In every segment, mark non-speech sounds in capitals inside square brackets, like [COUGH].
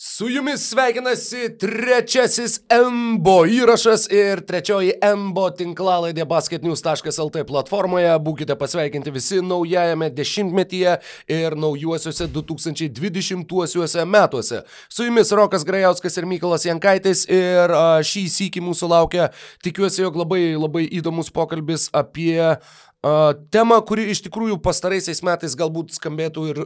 Su jumis sveikinasi trečiasis MBO įrašas ir trečioji MBO tinklalaidė basketnews.lt platformoje. Būkite pasveikinti visi naujajame dešimtmetyje ir naujuosiuose 2020 metuose. Su jumis Rokas Grajauskas ir Mykolas Jankaitis ir šį sįkį mūsų laukia, tikiuosi, jog labai labai įdomus pokalbis apie uh, Tema, kuri iš tikrųjų pastaraisiais metais galbūt skambėtų ir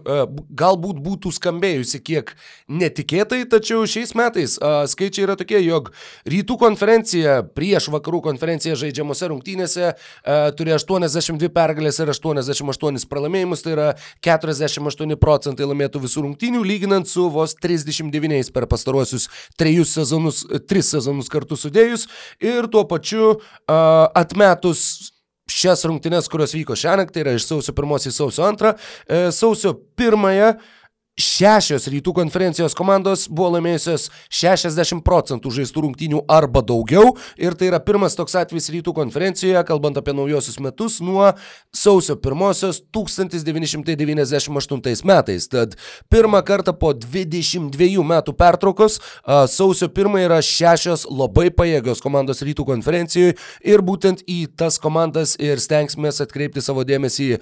galbūt būtų skambėjusi kiek netikėtai, tačiau šiais metais skaičiai yra tokie, jog rytų konferencija prieš vakarų konferenciją žaidžiamose rungtynėse turi 82 pergalės ir 88 pralaimėjimus, tai yra 48 procentai laimėtų visų rungtynių, lyginant su vos 39 per pastaruosius trejus sezonus, tris sezonus kartu sudėjus ir tuo pačiu atmetus šias rungtynes, kurios vyko šią naktį, tai yra iš sausio 1 į sausio 2. E, sausio 1 Šešios rytų konferencijos komandos buvo laimėjusios 60 procentų žaistų rungtynių arba daugiau ir tai yra pirmas toks atvejis rytų konferencijoje, kalbant apie naujosius metus, nuo sausio 1 1998 metais. Tad pirmą kartą po 22 metų pertraukos sausio 1 yra šešios labai pajėgios komandos rytų konferencijoje ir būtent į tas komandas ir stengsime atkreipti savo dėmesį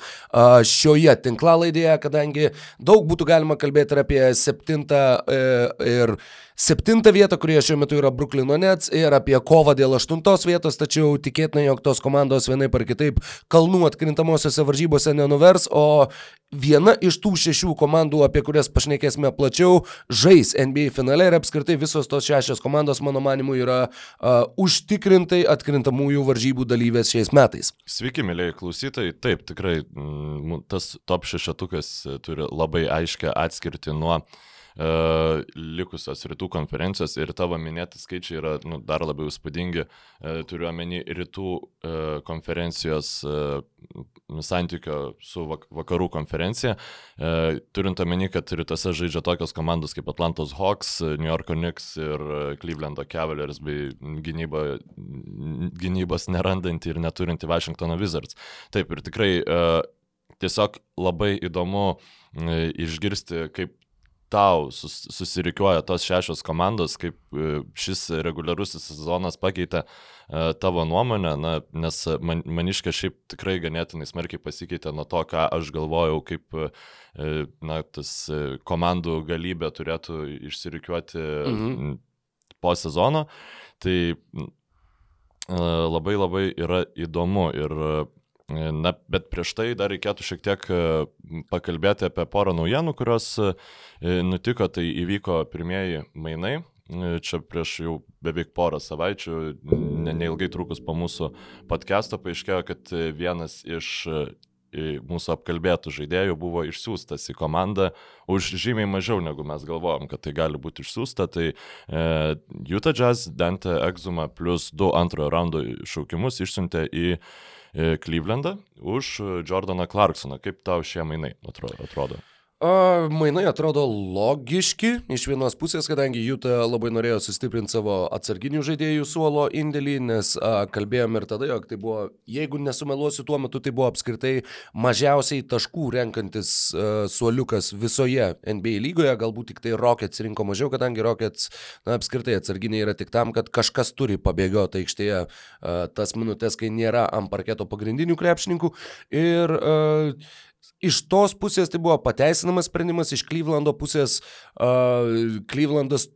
šioje tinklalaidėje, kadangi daug būtų galima kalbėti ir apie septintą e, ir septintą vietą, kurioje šiuo metu yra Bruklino Nets ir apie kovą dėl aštuntos vietos, tačiau tikėtina, jog tos komandos vienaip ar kitaip kalnų atkrintamosiose varžybose nenuvers, o viena iš tų šešių komandų, apie kurias pašnekėsime plačiau, žais NBA finale ir apskritai visos tos šešios komandos, mano manimu, yra uh, užtikrintai atkrintamųjų varžybų dalyvės šiais metais. Sveiki, mėlyje klausytojai. Taip, tikrai tas top šešetukas turi labai aiškę atskirti nuo uh, uh, likusios rytų konferencijos ir tavo minėti skaičiai yra nu, dar labiau įspūdingi, uh, turiu omeny rytų uh, konferencijos uh, santykio su vak vakarų konferencija, uh, turint omeny, kad rytuose žaidžia tokios komandos kaip Atlantos Hawks, New Yorko Knicks ir Clevelando Cavaliers bei gynyba, gynybos nerandanti ir neturinti Washingtono Wizards. Taip ir tikrai uh, tiesiog labai įdomu išgirsti, kaip tau sus, susirikiuoja tos šešios komandos, kaip e, šis reguliarusis sezonas pakeitė uh, tavo nuomonę, na, nes man, maniškė šiaip tikrai ganėtinai smarkiai pasikeitė nuo to, ką aš galvojau, kaip uh, na, tas komandų galybė turėtų išsirikiuoti mhm. po sezono. Tai labai labai yra įdomu ir Na, bet prieš tai dar reikėtų šiek tiek e, pakalbėti apie porą naujienų, kurios e, nutiko, tai įvyko pirmieji mainai. E, čia prieš jau beveik porą savaičių, ne, neilgai trukus po mūsų podcast'o, paaiškėjo, kad vienas iš mūsų apkalbėtų žaidėjų buvo išsiųstas į komandą už žymiai mažiau negu mes galvojom, kad tai gali būti išsiųsta. Tai e, Utah Jazz Dante Exuma plus du antrojo raundo šaukimus išsiuntė į Klyvlendą už Jordaną Clarksoną. Kaip tau šie mainai atrodo? A, mainai atrodo logiški iš vienos pusės, kadangi Jūta labai norėjo sustiprinti savo atsarginių žaidėjų suolo indėlį, nes a, kalbėjom ir tada, jog tai buvo, jeigu nesumeluosiu, tuo metu tai buvo apskritai mažiausiai taškų renkantis a, suoliukas visoje NBA lygoje, galbūt tik tai Rockets rinko mažiau, kadangi Rockets na, apskritai atsarginiai yra tik tam, kad kažkas turi pabėgioti aikštėje a, tas minutės, kai nėra ant parketo pagrindinių krepšininkų. Ir a, iš tos pusės tai buvo pateisinamas sprendimas, iš Klyvlando pusės uh, Klyvlandas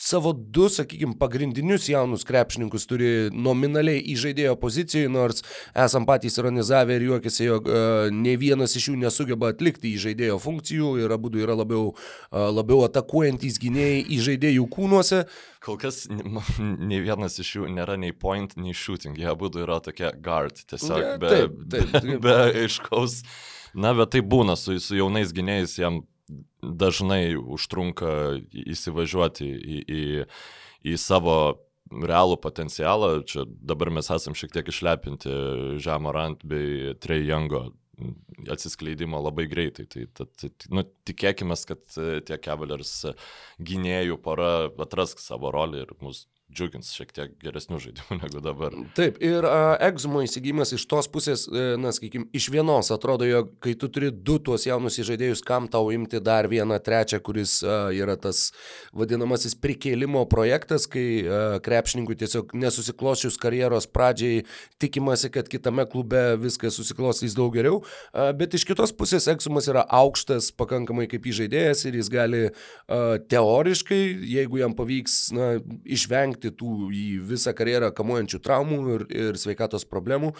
savo du, sakykime, pagrindinius jaunus krepšininkus turi nominaliai įžaidėjo pozicijoje, nors esam patys ironizavę ir juokėsi, jog uh, ne vienas iš jų nesugeba atlikti įžaidėjo funkcijų ir abu yra labiau, uh, labiau atakuojantys gynėjai įžaidėjų kūnuose. Kol kas nei vienas iš jų nėra nei point, nei shooting, jie abu yra tokie guard, tiesiog be, taip, taip, taip. be, be aiškaus. Na, bet tai būna su, su jaunais gynėjais, jam dažnai užtrunka įsivažiuoti į, į, į savo realų potencialą. Čia dabar mes esam šiek tiek išlepinti Žemorant bei Trejango atsiskleidimo labai greitai. Tai, tai, tai nu, tikėkime, kad tie Cavaliers gynėjų para atrask savo rolę ir mus džiugins šiek tiek geresnių žaidimų [LAUGHS] negu dabar. Taip, ir uh, Exumo įsigijimas iš tos pusės, uh, na, sakykime, iš vienos atrodo, jog kai tu turi du tuos jaunus žaidėjus, kam tau imti dar vieną trečią, kuris uh, yra tas vadinamasis prikėlimo projektas, kai uh, krepšininkui tiesiog nesusiklošius karjeros pradžiai tikimasi, kad kitame klube viskas susiklostys daug geriau, uh, bet iš kitos pusės Exumas yra aukštas pakankamai kaip įžaidėjas ir jis gali uh, teoriškai, jeigu jam pavyks na, išvengti išvengti tų į visą karjerą kamuojančių traumų ir, ir sveikatos problemų,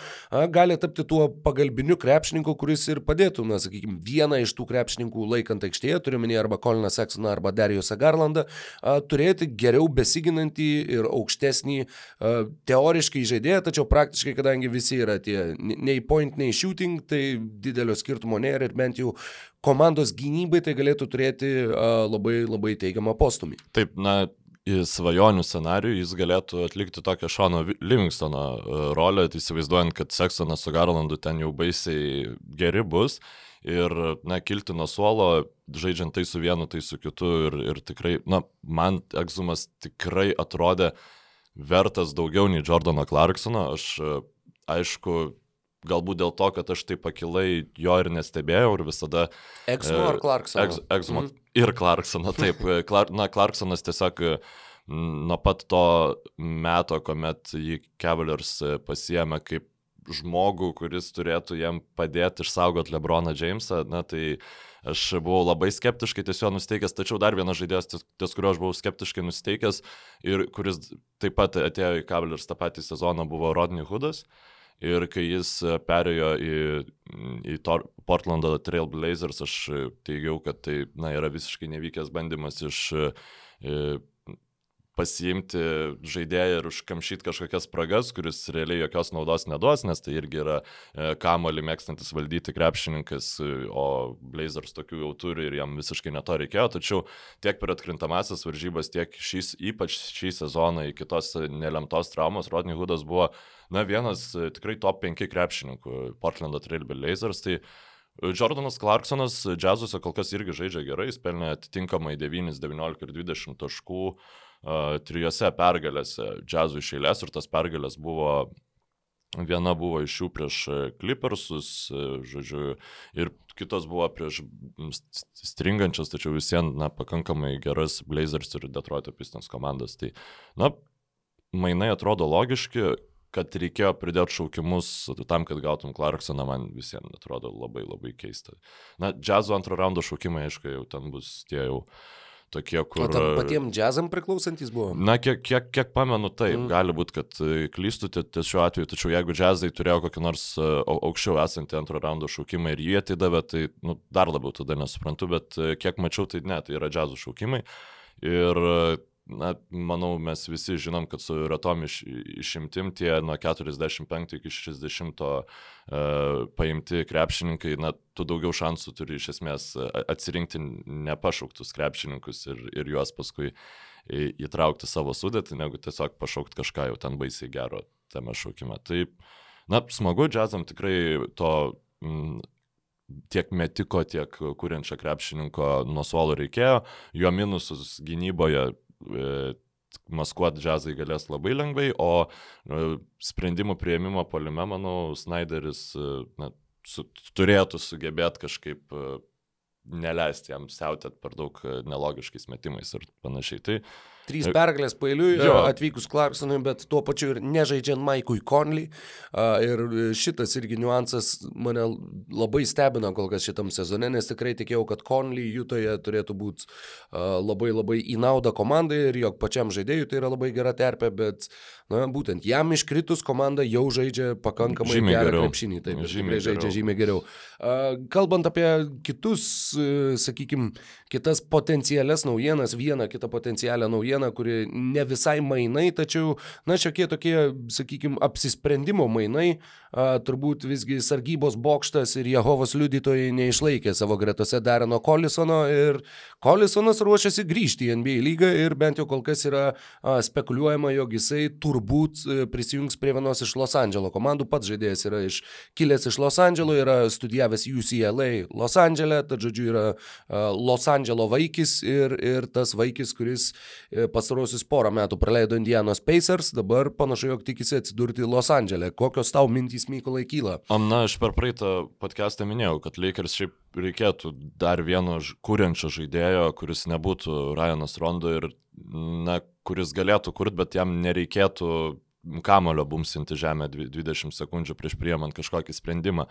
gali tapti tuo pagalbiniu krepšininku, kuris ir padėtų, na, sakykime, vieną iš tų krepšininkų laikant aikštėje, turiu minėti arba Koliną Seksoną, arba Darijusą Garlandą, turėti geriau besiginantį ir aukštesnį teoriškai žaidėją, tačiau praktiškai, kadangi visi yra tie nei point, nei shooting, tai didelio skirtumo nėra ir bent jau komandos gynybai tai galėtų turėti labai labai teigiamą postumį. Taip, na, svajonių scenarių jis galėtų atlikti tokią Šono Livingstono e, rolę, tai įsivaizduojant, kad Seksonas su Garlandu ten jau baisiai geri bus ir, na, kilti nuo suolo, žaidžiant tai su vienu, tai su kitu ir, ir tikrai, na, man Egzumas tikrai atrodė vertas daugiau nei Jordano Clarksono, aš aišku, galbūt dėl to, kad aš taip pakilai jo ir nestebėjau ir visada... Egzumo ar Clarksono? Egzumo. Mm ir Clarksoną, taip. [LAUGHS] Clark, na, Clarksonas tiesiog nuo pat to meto, kuomet jį Cavaliers pasiemė kaip žmogų, kuris turėtų jam padėti išsaugoti Lebroną Jamesą, na tai aš buvau labai skeptiškai tiesiog nusteikęs, tačiau dar vienas žaidėjas, ties, kurio aš buvau skeptiškai nusteikęs ir kuris taip pat atėjo į Cavaliers tą patį sezoną, buvo Rodney Hoodas. Ir kai jis perėjo į, į Tor, Portlando Trailblazers, aš teigiau, kad tai na, yra visiškai nevykęs bandymas iš pasiimti žaidėją ir užkamšyti kažkokias spragas, kuris realiai jokios naudos neduos, nes tai irgi yra e, kamolį mėgstantis valdyti krepšininkas, o Blazers tokių jau turi ir jam visiškai neto reikėjo, tačiau tiek per atkrintamasis varžybas, tiek šis, ypač šį sezoną iki tos nelemtos traumos, Rodney Hoodas buvo, na, vienas e, tikrai top 5 krepšininkų Portlando Trail Blazers, tai Jordanas Clarksonas džiazuose kol kas irgi žaidžia gerai, jis pelnė atitinkamai 9, 19 ir 20 taškų uh, trijose pergalėse džiazų iš eilės ir tas pergalės buvo Viena buvo iš jų prieš Clippersus, žodžiu, ir kitos buvo prieš stringančias, tačiau visiems, na, pakankamai geras Blazers ir Detroit Pistons komandas. Tai, na, mainai atrodo logiški, kad reikėjo pridėti šaukimus tam, kad gautum Clarksoną, man visiems atrodo labai labai keista. Na, džiazo antro raundo šaukimai, aišku, jau ten bus tie jau tokie, kur... O tam patiems džiazam priklausantis buvo? Na, kiek, kiek, kiek pamenu, taip, mm. gali būti, kad e, klystų ties šiuo atveju, tačiau jeigu džiazai turėjo kokį nors e, aukščiau esantį antro raundo šaukimą ir jie atidavė, tai nu, dar labiau tada nesuprantu, bet e, kiek mačiau, tai ne, tai yra džiazų šaukimai. Ir na, manau, mes visi žinom, kad su retom iš, išimtim tie nuo 45 iki 60 uh, e, paimti krepšininkai, na, tu daugiau šansų turi iš esmės atsirinkti nepašauktus krepšininkus ir, ir juos paskui įtraukti savo sudėtį, negu tiesiog pašaukti kažką jau ten baisiai gero tame šaukime. Tai, na, smagu, džiazam tikrai to mm, tiek metiko, tiek kuriančio krepšininko nuo suolo reikėjo, jo minusus gynyboje E, maskuoti džiazai galės labai lengvai, o e, sprendimų prieimimo polime, manau, Snyderis e, na, su, turėtų sugebėti kažkaip neleisti jam siautėt per daug nelogiškais metimais ir panašiai. Tai Trys pergalės pailiui atvykus Clarksonui, bet tuo pačiu ir nežaidžiant Maikui Conley. Ir šitas irgi niuansas mane labai stebina kol kas šitam sezone, nes tikrai tikėjau, kad Conley Jutoje turėtų būti labai labai į naudą komandai ir jog pačiam žaidėjui tai yra labai gera terpė, bet na, būtent jam iškritus komanda jau žaidžia pakankamai žymiai gerą geriau. krepšinį, taip, žymiai žaidžia geriau. žymiai geriau. Kalbant apie kitus, e, sakykime, kitas potencialias naujienas, vieną kitą potencialią naujieną, naujieną, kuri ne visai mainai, tačiau, na, šiokie tokie, sakykime, apsisprendimo mainai, a, turbūt visgi sargybos bokštas ir Jehovos liudytojai neišlaikė savo gretose Darino Kolisono ir Kolisonas ruošiasi grįžti į NBA lygą ir bent jau kol kas yra a, spekuliuojama, jog jisai turbūt e, prisijungs prie vienos iš Los Andželo komandų, pats žaidėjas yra iš, kilęs iš Los Andželo, yra studijavęs UCLA Los Andželė, tad žodžiu yra Los Andželo vaikis ir, ir tas vaikis, kuris pastarosius porą metų praleido Indianos Pacers, dabar panašu, jog tikisi atsidurti Los Andželė. Kokios tau mintys Mykolai kyla? Na, aš per praeitą podcastą minėjau, kad Lakers šiaip reikėtų dar vieno kūrenčio žaidėjo, kuris nebūtų Ryanas Rondo ir, na, kuris galėtų kurti, bet jam nereikėtų kamulio bumsinti žemę 20 sekundžių prieš priemant kažkokį sprendimą.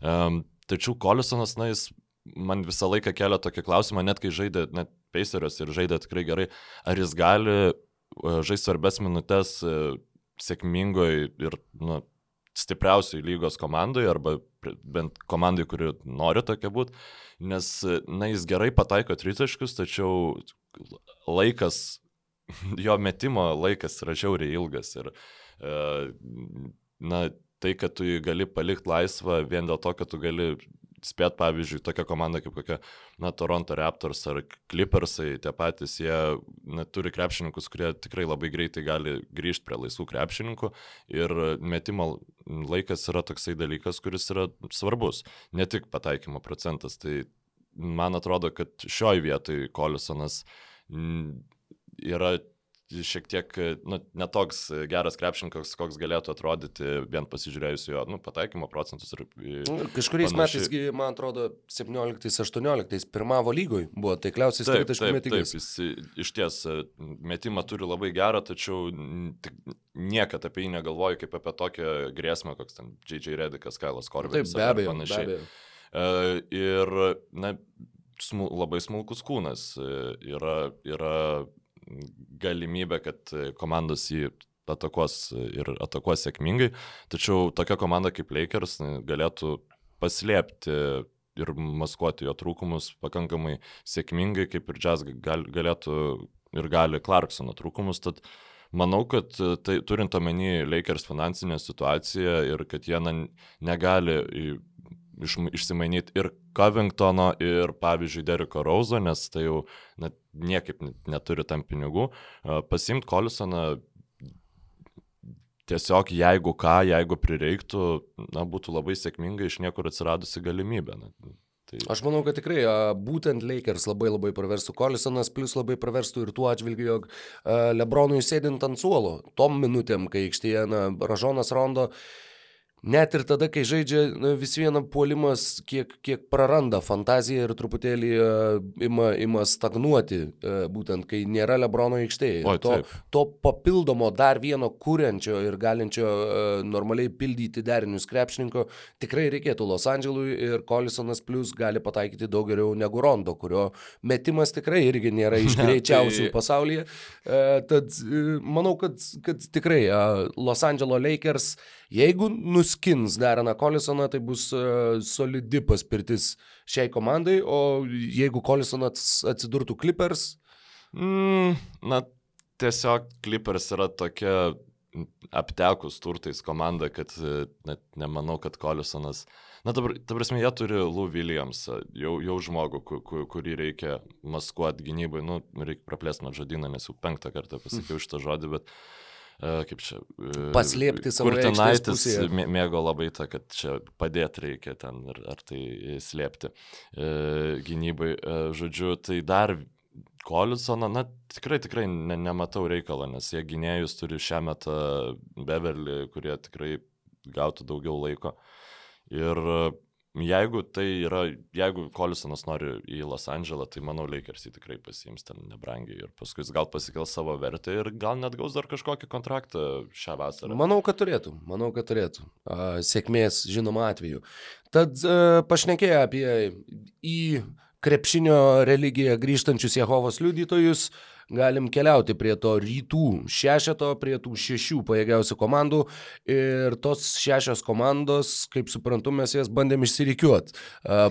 Um, tačiau Kolisonas, na, jis man visą laiką kelia tokį klausimą, net kai žaidė, net Pacerius ir žaidė tikrai gerai, ar jis gali e, žaisti svarbes minutės e, sėkmingoje ir nu, stipriausiai lygos komandai, arba bent komandai, kuri nori tokia būti, nes, na, jis gerai pataiko tritaškius, tačiau laikas [LAUGHS] jo metimo laikas yra žiauriai ilgas ir, e, na, tai, kad tu jį gali palikti laisvą vien dėl to, kad tu gali spėt, pavyzdžiui, tokia komanda kaip kokia, na, Toronto Raptors ar Clippersai, tie patys, jie na, turi krepšininkus, kurie tikrai labai greitai gali grįžti prie laisvų krepšininkų ir metimo laikas yra toksai dalykas, kuris yra svarbus, ne tik pataikymo procentas. Tai man atrodo, kad šioj vietoj Kolisonas yra šiek tiek, nu, netoks geras krepšininkas, koks galėtų atrodyti, vien pasižiūrėjus jo, nu, pataikymo procentus ir... Nu, kažkuriais panaši... metais, man atrodo, 17-18 pirmavo lygoj buvo taikliausias tritaškų metikas. Taip, jis iš ties metimą turi labai gerą, tačiau niekada apie jį negalvoju kaip apie tokią grėsmę, koks ten J.J. Redikas, Kailas Korvinas. Taip, be abejo. Panašiai. Be abejo. Uh, ir, na, smul, labai smulkus kūnas yra, yra galimybė, kad komandos jį atakuos ir atakuos sėkmingai, tačiau tokia komanda kaip Lakers galėtų paslėpti ir maskuoti jo trūkumus pakankamai sėkmingai, kaip ir Jazz gal, galėtų ir gali Clarksono trūkumus. Tad manau, kad tai turint omeny Lakers finansinę situaciją ir kad jie na, negali iš, išsimainyti ir Covingtono, ir pavyzdžiui Deriko Rauzo, nes tai jau net, niekaip neturi tam pinigų. Pasimti Kolisoną tiesiog jeigu ką, jeigu prireiktų, na, būtų labai sėkmingai iš niekur atsiradusi galimybė. Na, Tai... Aš manau, kad tikrai būtent Lakers labai labai praverstų Kolisonas, plus labai praverstų ir tuo atžvilgiu, jog Lebronui sėdint ant suolo, tom minutėm, kai aikštėje Ražonas Rondo Net ir tada, kai žaidžia vis viena puolimas, kiek, kiek praranda fantaziją ir truputėlį uh, ima, ima stagnuoti, uh, būtent kai nėra Lebrono aikštėje. O, to, to papildomo dar vieno kūrenčio ir galinčio uh, normaliai pildyti derinius krepšininko tikrai reikėtų Los Andželui ir Kolisonas plus gali pataikyti daug geriau negu Rondo, kurio metimas tikrai irgi nėra [LAUGHS] iš greičiausių tai... pasaulyje. Uh, tad uh, manau, kad, kad tikrai uh, Los Andželo Lakers uh, Jeigu nuskins Dereną Kolisoną, tai bus uh, solidi paspirtis šiai komandai, o jeigu Kolisonas atsidurtų Clippers? Mm, na, tiesiog Clippers yra tokia aptekus turtais komanda, kad e, net nemanau, kad Kolisonas... Na, dabar, ta prasme, jie turi Lou Williams, jau, jau žmogų, ku, ku, kurį reikia maskuoti gynybai. Nu, reikia praplėsti man žodyną, nes jau penktą kartą pasakiau šitą žodį, bet... Uh, kaip čia. Paslėpti savo Kurtinaitis mėgo labai tą, kad čia padėti reikia ten ar, ar tai slėpti gynybai. Žodžiu, tai dar Kolisoną, na tikrai, tikrai ne, nematau reikalo, nes jie gynėjus turi šią metą Beverly, kurie tikrai gautų daugiau laiko. Ir Jeigu tai yra, jeigu Kolisonas nori į Los Andželą, tai manau, Lakers jį tikrai pasiims ten nebrangiai ir paskui jis gal pasikels savo vertę ir gal net gaus dar kažkokį kontraktą šią vasarą. Manau, kad turėtų, manau, kad turėtų. Sėkmės žinoma atveju. Tad e, pašnekėję apie į krepšinio religiją grįžtančius Jehovos liudytojus, galim keliauti prie to rytų šešeto, prie tų šešių pajėgiausių komandų ir tos šešios komandos, kaip suprantu, mes jas bandėm išsirikiuoti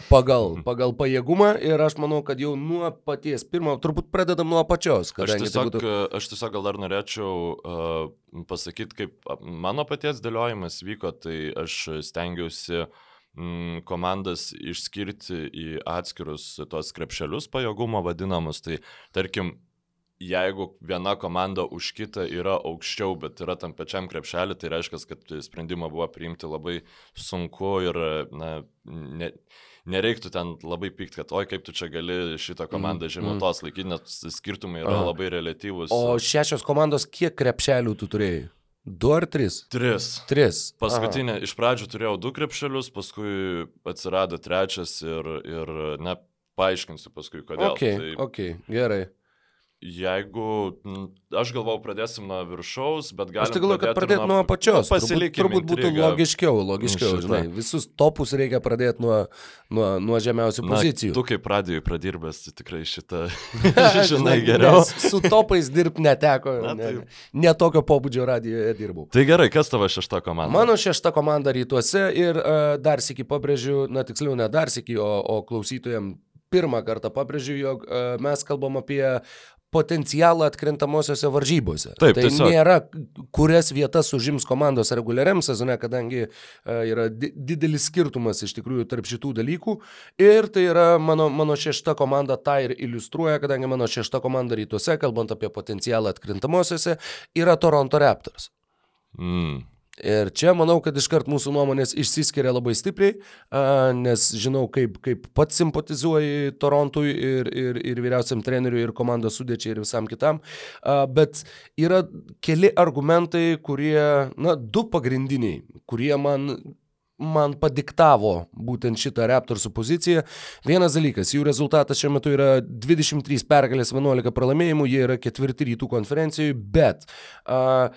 pagal, mhm. pagal pajėgumą ir aš manau, kad jau nuo paties pirmo, turbūt pradedam nuo pačios. Aš tai tiesiog, būtų... aš tiesiog gal dar norėčiau uh, pasakyti, kaip mano paties dėliojimas vyko, tai aš stengiausi mm, komandas išskirti į atskirus tos krepšelius pajėgumo vadinamus. Tai tarkim, jeigu viena komanda už kitą yra aukščiau, bet yra tam pačiam krepšelį, tai reiškia, kad sprendimą buvo priimti labai sunku ir na, ne, nereiktų ten labai pykti, kad oi kaip tu čia gali šitą komandą Mm, žemiau mm. tos laikyti, nes skirtumai yra Aha. labai relatyvūs. O šešios komandos, kiek krepšelių tu turėjai? Du ar tris? Tris. Tris. Paskutinė, iš pradžių turėjau du krepšelius, paskui atsirado trečias ir, ir na, paaiškinsiu paskui, kodėl. Ok, Tai ok, gerai. Jeigu, aš galvau, pradėsim nuo viršaus, bet galime... Aš tai galvoju, kad pradėti nuo apačios. Turbūt, Pasilikim turbūt būtų intrigą. logiškiau, logiškiau, Šitą. žinai. Visus topus reikia pradėti nuo, nuo, nuo žemiausių Na, pozicijų. tu kaip pradėjai pradirbęs, tai tikrai šitą [LAUGHS] žinai geriau. Su topais dirbti neteko. Na, ne, taip. ne tokio pobūdžio radijoje dirbau. Tai gerai, kas tavo šešta komanda? Mano šešta komanda rytuose ir uh, dar sėki pabrėžiu, na tiksliau ne dar sėki, o, o klausytojams pirmą kartą pabrėžiu, jog uh, mes kalbam apie potencialą atkrintamosiose varžybose. Taip, tai tiesiog. nėra, kurias vietas užims komandos reguliariam sezone, kadangi uh, yra di didelis skirtumas iš tikrųjų tarp šitų dalykų. Ir tai yra mano, mano šešta komanda, tą ir iliustruoja, kadangi mano šešta komanda rytuose, kalbant apie potencialą atkrintamosiose, yra Toronto Raptors. Mm. Ir čia manau, kad iškart mūsų nuomonės išsiskiria labai stipriai, nes žinau, kaip, kaip pats simpatizuoji Torontui ir, ir, ir vyriausiam treneriui, ir komandos sudėčiai, ir visam kitam. Bet yra keli argumentai, kurie, na, du pagrindiniai, kurie man man padiktavo būtent šitą Raptorsų poziciją. Vienas dalykas, jų rezultatas šiuo metu yra 23 pergalės, 11 pralaimėjimų, jie yra ketvirti rytų konferencijoje, bet uh,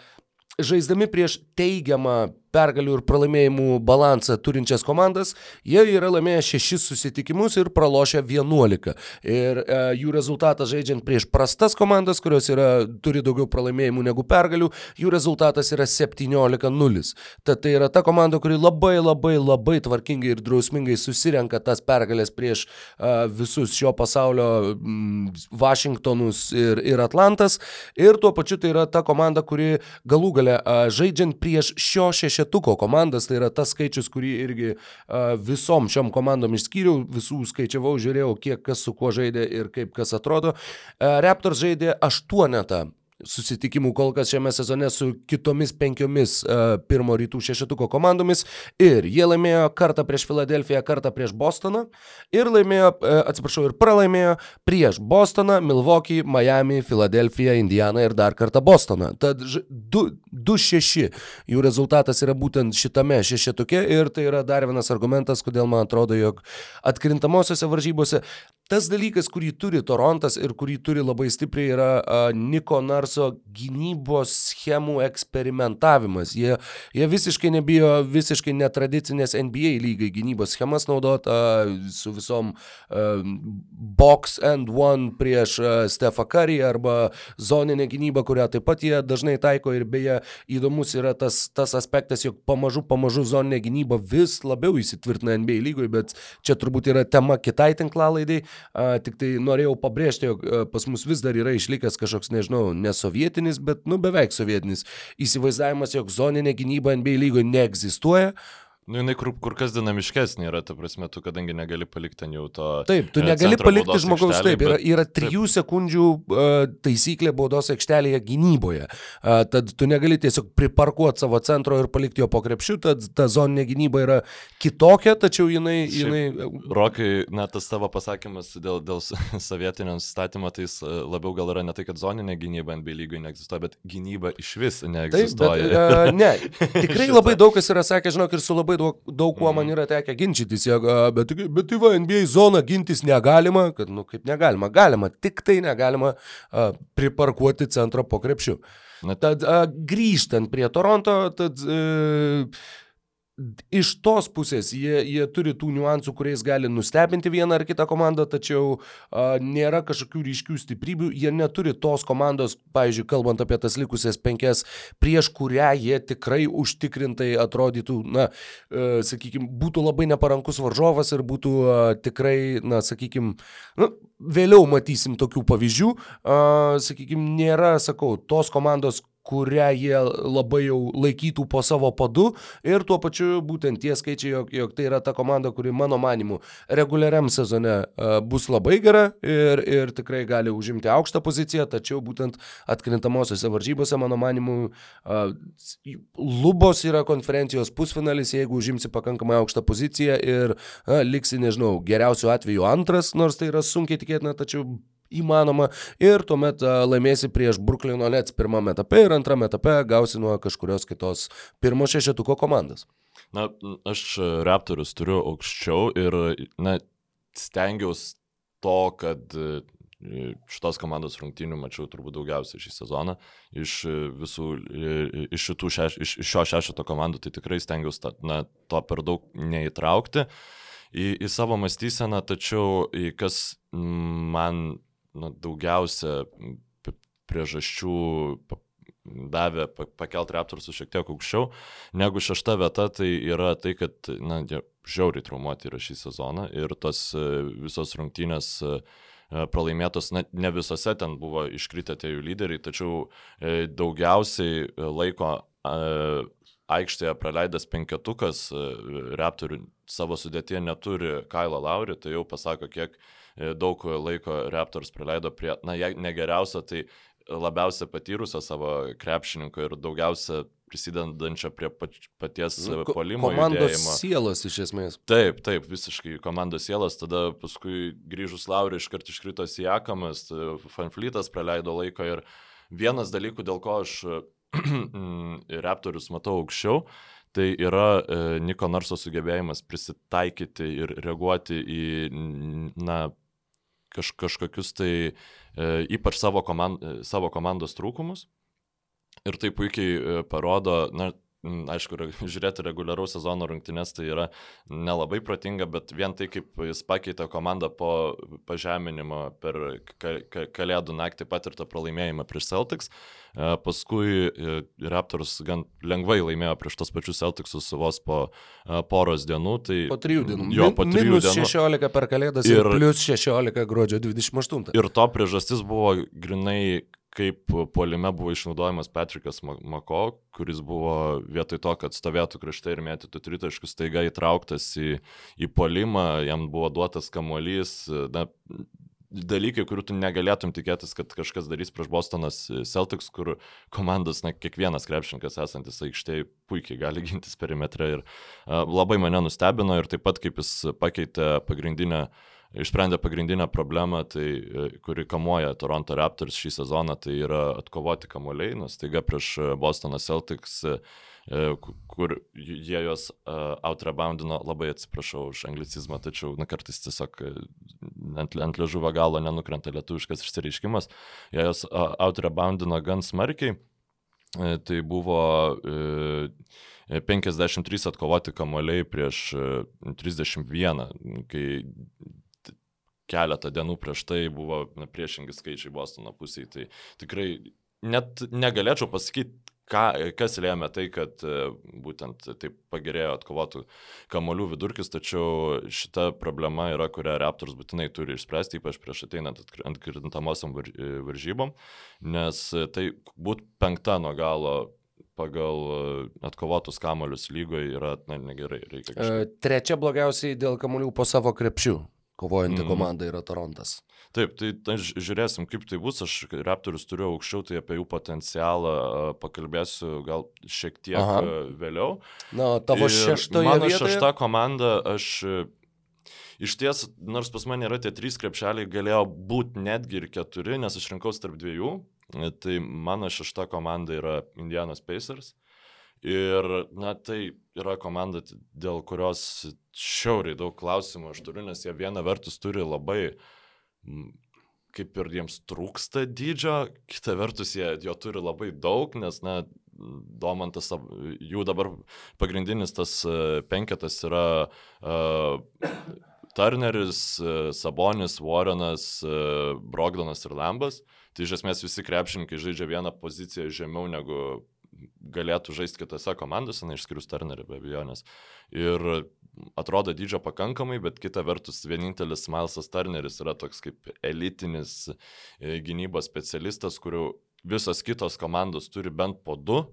žaisdami prieš teigiamą pergalių ir pralaimėjimų balansą turinčias komandas, jie yra laimėję šešis susitikimus ir pralošę 11. Ir e, jų rezultatas žaidžiant prieš prastas komandas, kurios yra, turi daugiau pralaimėjimų negu pergalių, jų rezultatas yra 17-0. Tad tai yra ta komanda, kuri labai labai labai tvarkingai ir drausmingai susirenka tas pergalės prieš e, visus šio pasaulio mm, Vašingtonus ir, ir Atlantas. Ir tuo pačiu tai yra ta komanda, kuri galų gale a, žaidžiant prieš šio šešetuko komandas, tai yra tas skaičius, kurį irgi a, visom šiom komandom išskyriau, visų skaičiavau, žiūrėjau, kiek kas su kuo žaidė ir kaip kas atrodo. A, Raptors žaidė aštuonetą susitikimų kol kas šiame sezone su kitomis penkiomis uh, pirmo rytų šešetuko komandomis. Ir jie laimėjo kartą prieš Filadelfiją, kartą prieš Bostoną. Ir laimėjo, uh, atsiprašau, ir pralaimėjo prieš Bostoną, Milwaukee, Miami, Filadelfiją, Indianą ir dar kartą Bostoną. Tad 2-6 jų rezultatas yra būtent šitame šešetuke ir tai yra dar vienas argumentas, kodėl man atrodo, jog atkrintamosiose varžybose tas dalykas, kurį turi Torontas ir kurį turi labai stipriai, yra uh, Niko Narso gynybos schemų eksperimentavimas. Jie, jie visiškai nebijo visiškai netradicinės NBA lygai gynybos schemas naudot uh, su visom uh, box and one prieš uh, Stefą Curry arba zoninė gynyba, kurią taip pat jie dažnai taiko ir beje įdomus yra tas, tas aspektas, jog pamažu, pamažu zoninė gynyba vis labiau įsitvirtina NBA lygoje, bet čia turbūt yra tema kitai tinklalaidai. A, tik tai norėjau pabrėžti, jog pas mus vis dar yra išlikęs kažkoks, nežinau, nesovietinis, bet, nu, beveik sovietinis įsivaizdavimas, jog zoninė gynyba NBA lygoje neegzistuoja. Nu, jinai kur, kur kas dinamiškesnė yra, ta prasme, tu kadangi negali palikti ten jau to... Taip, tu e, negali palikti žmogaus, aikštelėj, taip, yra, yra trijų sekundžių uh, taisyklė baudos aikštelėje gynyboje. Uh, tad tu negali tiesiog priparkuoti savo centro ir palikti jo po krepšiu, tad ta zoninė gynyba yra kitokia, tačiau jinai... Šiaip, jinai Rokai, net tas tavo pasakymas dėl, dėl s- [LAUGHS] sovietinio statymo, tai jis labiau gal yra ne tai, kad zoninė gynyba NB lygoje neegzistuoja, bet gynyba iš vis Taip, bet neegzistuoja. uh, ne, [LAUGHS] tikrai labai daug kas yra sakė, žinok, ir su labai daug, daug kuo man yra tekę ginčytis, uh, bet, bet tai va, NBA zoną gintis negalima, kad, nu, kaip negalima, galima, tik tai negalima uh, priparkuoti centro po krepšiu. Na, Tad a, grįžtant prie Toronto, tad e, iš tos pusės jie, jie turi tų niuansų, kuriais gali nustebinti vieną ar kitą komandą, tačiau a, nėra kažkokių ryškių stiprybių, jie neturi tos komandos, pavyzdžiui, kalbant apie tas likusias penkias, prieš kurią jie tikrai užtikrintai atrodytų, na, e, sakykime, būtų labai neparankus varžovas ir būtų a, tikrai, na, sakykime, nu, vėliau matysim tokių pavyzdžių, a, sakykime, nėra, sakau, tos komandos, kurią jie labai jau laikytų po savo padu. Ir tuo pačiu būtent tie skaičiai, jog, jog tai yra ta komanda, kuri mano manimu reguliariam sezone uh, bus labai gera ir, ir tikrai gali užimti aukštą poziciją, tačiau būtent atkrintamosiose varžybose, mano manimu, uh, lubos yra konferencijos pusfinalis, jeigu užimsi pakankamai aukštą poziciją ir uh, liksi, nežinau, geriausiu atveju antras, nors tai yra sunkiai tikėtina, tačiau įmanoma ir tuomet laimėsi prieš Bruklino Nets pirmame etape ir antrame etape gausi nuo kažkurios kitos pirmo šešetuko komandos. Na, aš Raptorius turiu aukščiau ir, na, stengiausi to, kad šitos komandos rungtynių mačiau turbūt daugiausiai šį sezoną. Iš visų, iš, šeš, iš, iš šio šešito komandų tai tikrai na, to per daug neįtraukti į, į savo mąstyseną, tačiau kas man na, daugiausia priežasčių davė pakelt Raptorsus šiek tiek aukščiau. Negu šešta vieta, tai yra tai, kad na, jie žiauriai traumuoti yra šį sezoną ir tos e, visos rungtynės e, pralaimėtos, na, ne visose ten buvo iškritę tie jų lyderiai, tačiau e, daugiausiai laiko aikštėje praleidęs penketukas Raptorių savo sudėtie neturi Kailo Lauri, tai jau pasako, kiek E, daug laiko Raptors praleido prie, na, jei negeriausio, tai labiausia patyrusio savo krepšininko ir daugiausia prisidedančio prie paties polimo. Komandos judėjimo. sielos iš esmės. Taip, taip, visiškai komandos sielos. Tada paskui grįžus Lauriui iškart iškrito Sijakamas, Fanflytas praleido laiko ir vienas dalykų, dėl ko aš [CLEARS THROAT] Raptorius matau aukščiau, tai yra e, Niko Narso sugebėjimas prisitaikyti ir reaguoti į, na, kaž, kažkokius tai e, ypač savo, komand, savo komandos trūkumus. Ir tai puikiai e, parodo, na, aišku, žiūrėti reguliaraus sezono rungtynės tai yra nelabai protinga, bet vien tai, kaip jis pakeitė komandą po pažeminimo per ka ka kalėdų naktį patirtą pralaimėjimą prieš Celtics, e, paskui e, Raptors gan lengvai laimėjo prieš tos pačius Celticsus vos po e, poros dienų. Tai, po trijų dienų. Jo, po trijų minus dienų. 16 per kalėdas ir, ir plus 16 gruodžio 28. Ir to priežastis buvo grinai kaip puolime buvo išnaudojamas Patrikas Mako, kuris buvo vietoj to, kad stovėtų krašte ir mėtytų tritaškus, taiga įtrauktas į, į puolimą, jam buvo duotas kamuolys, na, dalykai, kurių tu negalėtum tikėtis, kad kažkas darys prieš Bostonas Celtics, kur komandos, na, kiekvienas krepšininkas esantis aikštėje puikiai gali [LAUGHS] gintis perimetrą ir uh, labai mane nustebino ir taip pat kaip jis pakeitė pagrindinę uh, išsprendė pagrindinę problemą, tai, e, kuri kamuoja Toronto Raptors šį sezoną, tai yra atkovoti kamuoliai, nes taiga prieš e, Bostoną Celtics, e, kur jie juos outreboundino, labai atsiprašau už anglicizmą, tačiau na, kartais tiesiog ant, ant liežuvio galo nenukrenta lietuviškas išsireiškimas, jie juos outreboundino gan smarkiai. Tai buvo 53 atkovoti kamuoliai prieš 31, kai keletą dienų prieš tai buvo na, priešingi skaičiai Bostono pusėje. Tai tikrai net negalėčiau pasakyti, ką, kas lėmė tai, kad e, būtent taip pagerėjo atkovotų kamolių vidurkis, tačiau šita problema yra, kurią Raptors būtinai turi išspręsti, ypač prieš ateinant atkrintamosiam e, varžybom, nes tai būt penkta nuo galo pagal e, atkovotus kamolius lygoje yra na, negerai. Trečia blogiausiai dėl kamolių po savo krepšių kovojanti mm. komanda yra Torontas. Taip, tai, tai žiūrėsim, kaip tai bus. Aš Raptorius turiu aukščiau, tai apie jų potencialą pakalbėsiu gal šiek tiek Aha. vėliau. Na, tavo šeštoje mano vietoje. Šešta komanda, aš iš ties, nors pas mane yra tie trys krepšeliai, galėjo būti netgi ir keturi, nes aš rinkausi tarp dviejų. Tai mano šešta komanda yra Indianas Pacers. Ir, na, tai yra komanda, dėl kurios šiauriai daug klausimų aš turiu, nes jie viena vertus turi labai, kaip ir jiems trūksta dydžio, kita vertus jie jo turi labai daug, nes, na, Domantas, jų dabar pagrindinis tas e, penketas yra uh, Turneris, uh, Sabonis, Warrenas, Brogdonas ir Lambas. Tai iš esmės visi krepšininkai žaidžia vieną poziciją žemiau negu galėtų žaisti kitose komandose, na, išskyrus Turnerį be abejonės. Ir atrodo dydžio pakankamai, bet kita vertus vienintelis Milesas Turneris yra toks kaip elitinis e, gynybos specialistas, kurių visos kitos komandos turi bent po du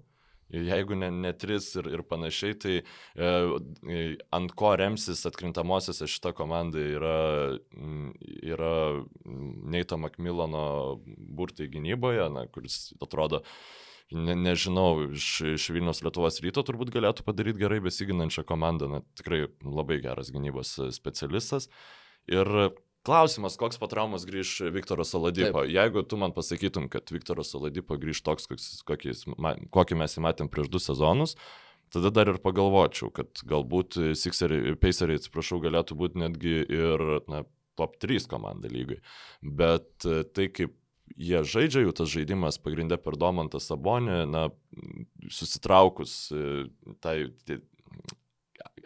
jeigu ne, ne tris ir, ir panašiai, tai e, e ant ko remsis atkrintamosiose šita komanda yra, yra Neito Makmilono burtai gynyboje, na, kuris atrodo ne, nežinau, iš, iš Vilnius Lietuvos ryto turbūt galėtų padaryti gerai besiginančią komandą, na, tikrai labai geras gynybos specialistas. Ir Klausimas, koks po traumos grįž Viktoras Saladipo. Taip. Jeigu tu man pasakytum, kad Viktoras Saladipo grįž toks, kokį, kokį mes jį matėm prieš du sezonus, tada dar ir pagalvočiau, kad galbūt Sixeriai, Paceriai, atsiprašau, galėtų būti netgi ir na, top 3 komanda lygai. Bet e, tai kaip jie žaidžia, jų tas žaidimas pagrindė per Domantą Sabonį, na, susitraukus e, tai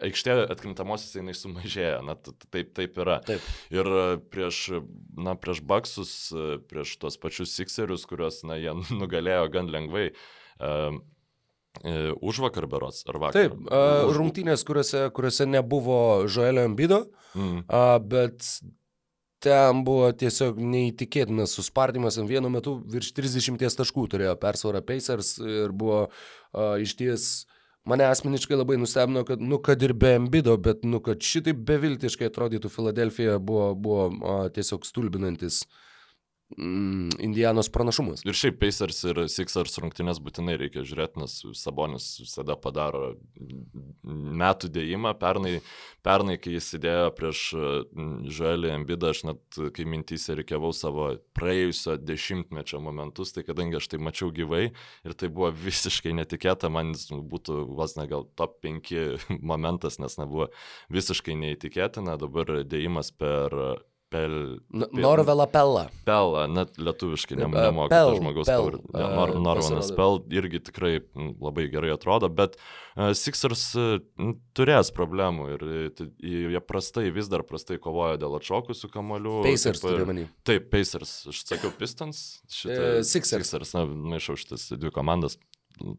aikštė atkrintamosios jinai sumažėja, na taip, taip yra. Taip. Ir e, prieš, na, prieš Baksus, e, prieš tuos pačius Sixerius, kuriuos, na, jie [LAUGHS] nugalėjo gan lengvai. Uh, Už vakar berots, ar vakar? Taip, uh, rungtynės, kuriuose, kuriuose nebuvo Joelio Ambido, mm. uh, bet ten buvo tiesiog neįtikėtinas suspardimas, ant vienu metu virš 30 taškų turėjo persvarą Pacers ir buvo uh, iš ties Mane asmeniškai labai nustebino, kad, nu, kad ir be ambido, bet, nu, kad šitaip beviltiškai atrodytų Filadelfija buvo, buvo a, tiesiog stulbinantis mm, Indianos pranašumas. Ir šiaip Pacers ir Sixers rungtynės būtinai reikia žiūrėti, nes Sabonis visada padaro metų dėjimą. Pernai, pernai kai jis įdėjo prieš Žuelį mm, Embidą, aš net kai mintys reikiavau savo praėjusio dešimtmečio momentus, tai kadangi aš tai mačiau gyvai ir tai buvo visiškai netikėta, man būtų vos ne gal top 5 [LAUGHS] momentas, nes nebuvo visiškai neįtikėtina, dabar dėjimas per Pel... Norvela Pella. Pella, net lietuviškai ne, nemoka pel, žmogaus pavardė. Ja, Nor, Norvanas Pel irgi tikrai labai gerai atrodo, bet uh, Sixers uh, turės problemų ir jie prastai, vis dar prastai kovoja dėl atšokusių kamolių. Pacers turiu manį. Taip, Pacers, aš sakiau Pistons. Šitą, uh, Sixers. Sixers, na, maišau šitas dvi komandas,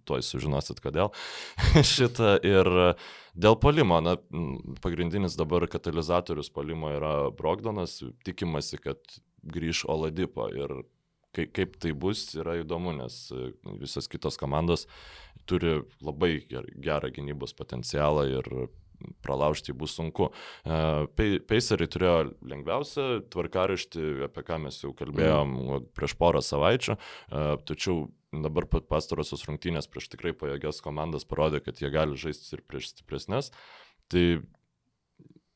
tuoj sužinosit kodėl. [LAUGHS] Šitą ir dėl polimo, na, pagrindinis dabar katalizatorius polimo yra Brogdonas, tikimasi, kad grįž Oladipo ir kaip, kaip tai bus, yra įdomu, nes visos kitos komandos turi labai gerą gynybos potencialą ir pralaužti bus sunku. Paceriai turėjo lengviausią tvarkaraštį, apie ką mes jau kalbėjom mm. prieš porą savaičių, tačiau dabar pastarosios rungtynės prieš tikrai pajėgias komandas parodė, kad jie gali žaisti ir prieš stipresnės. Tai,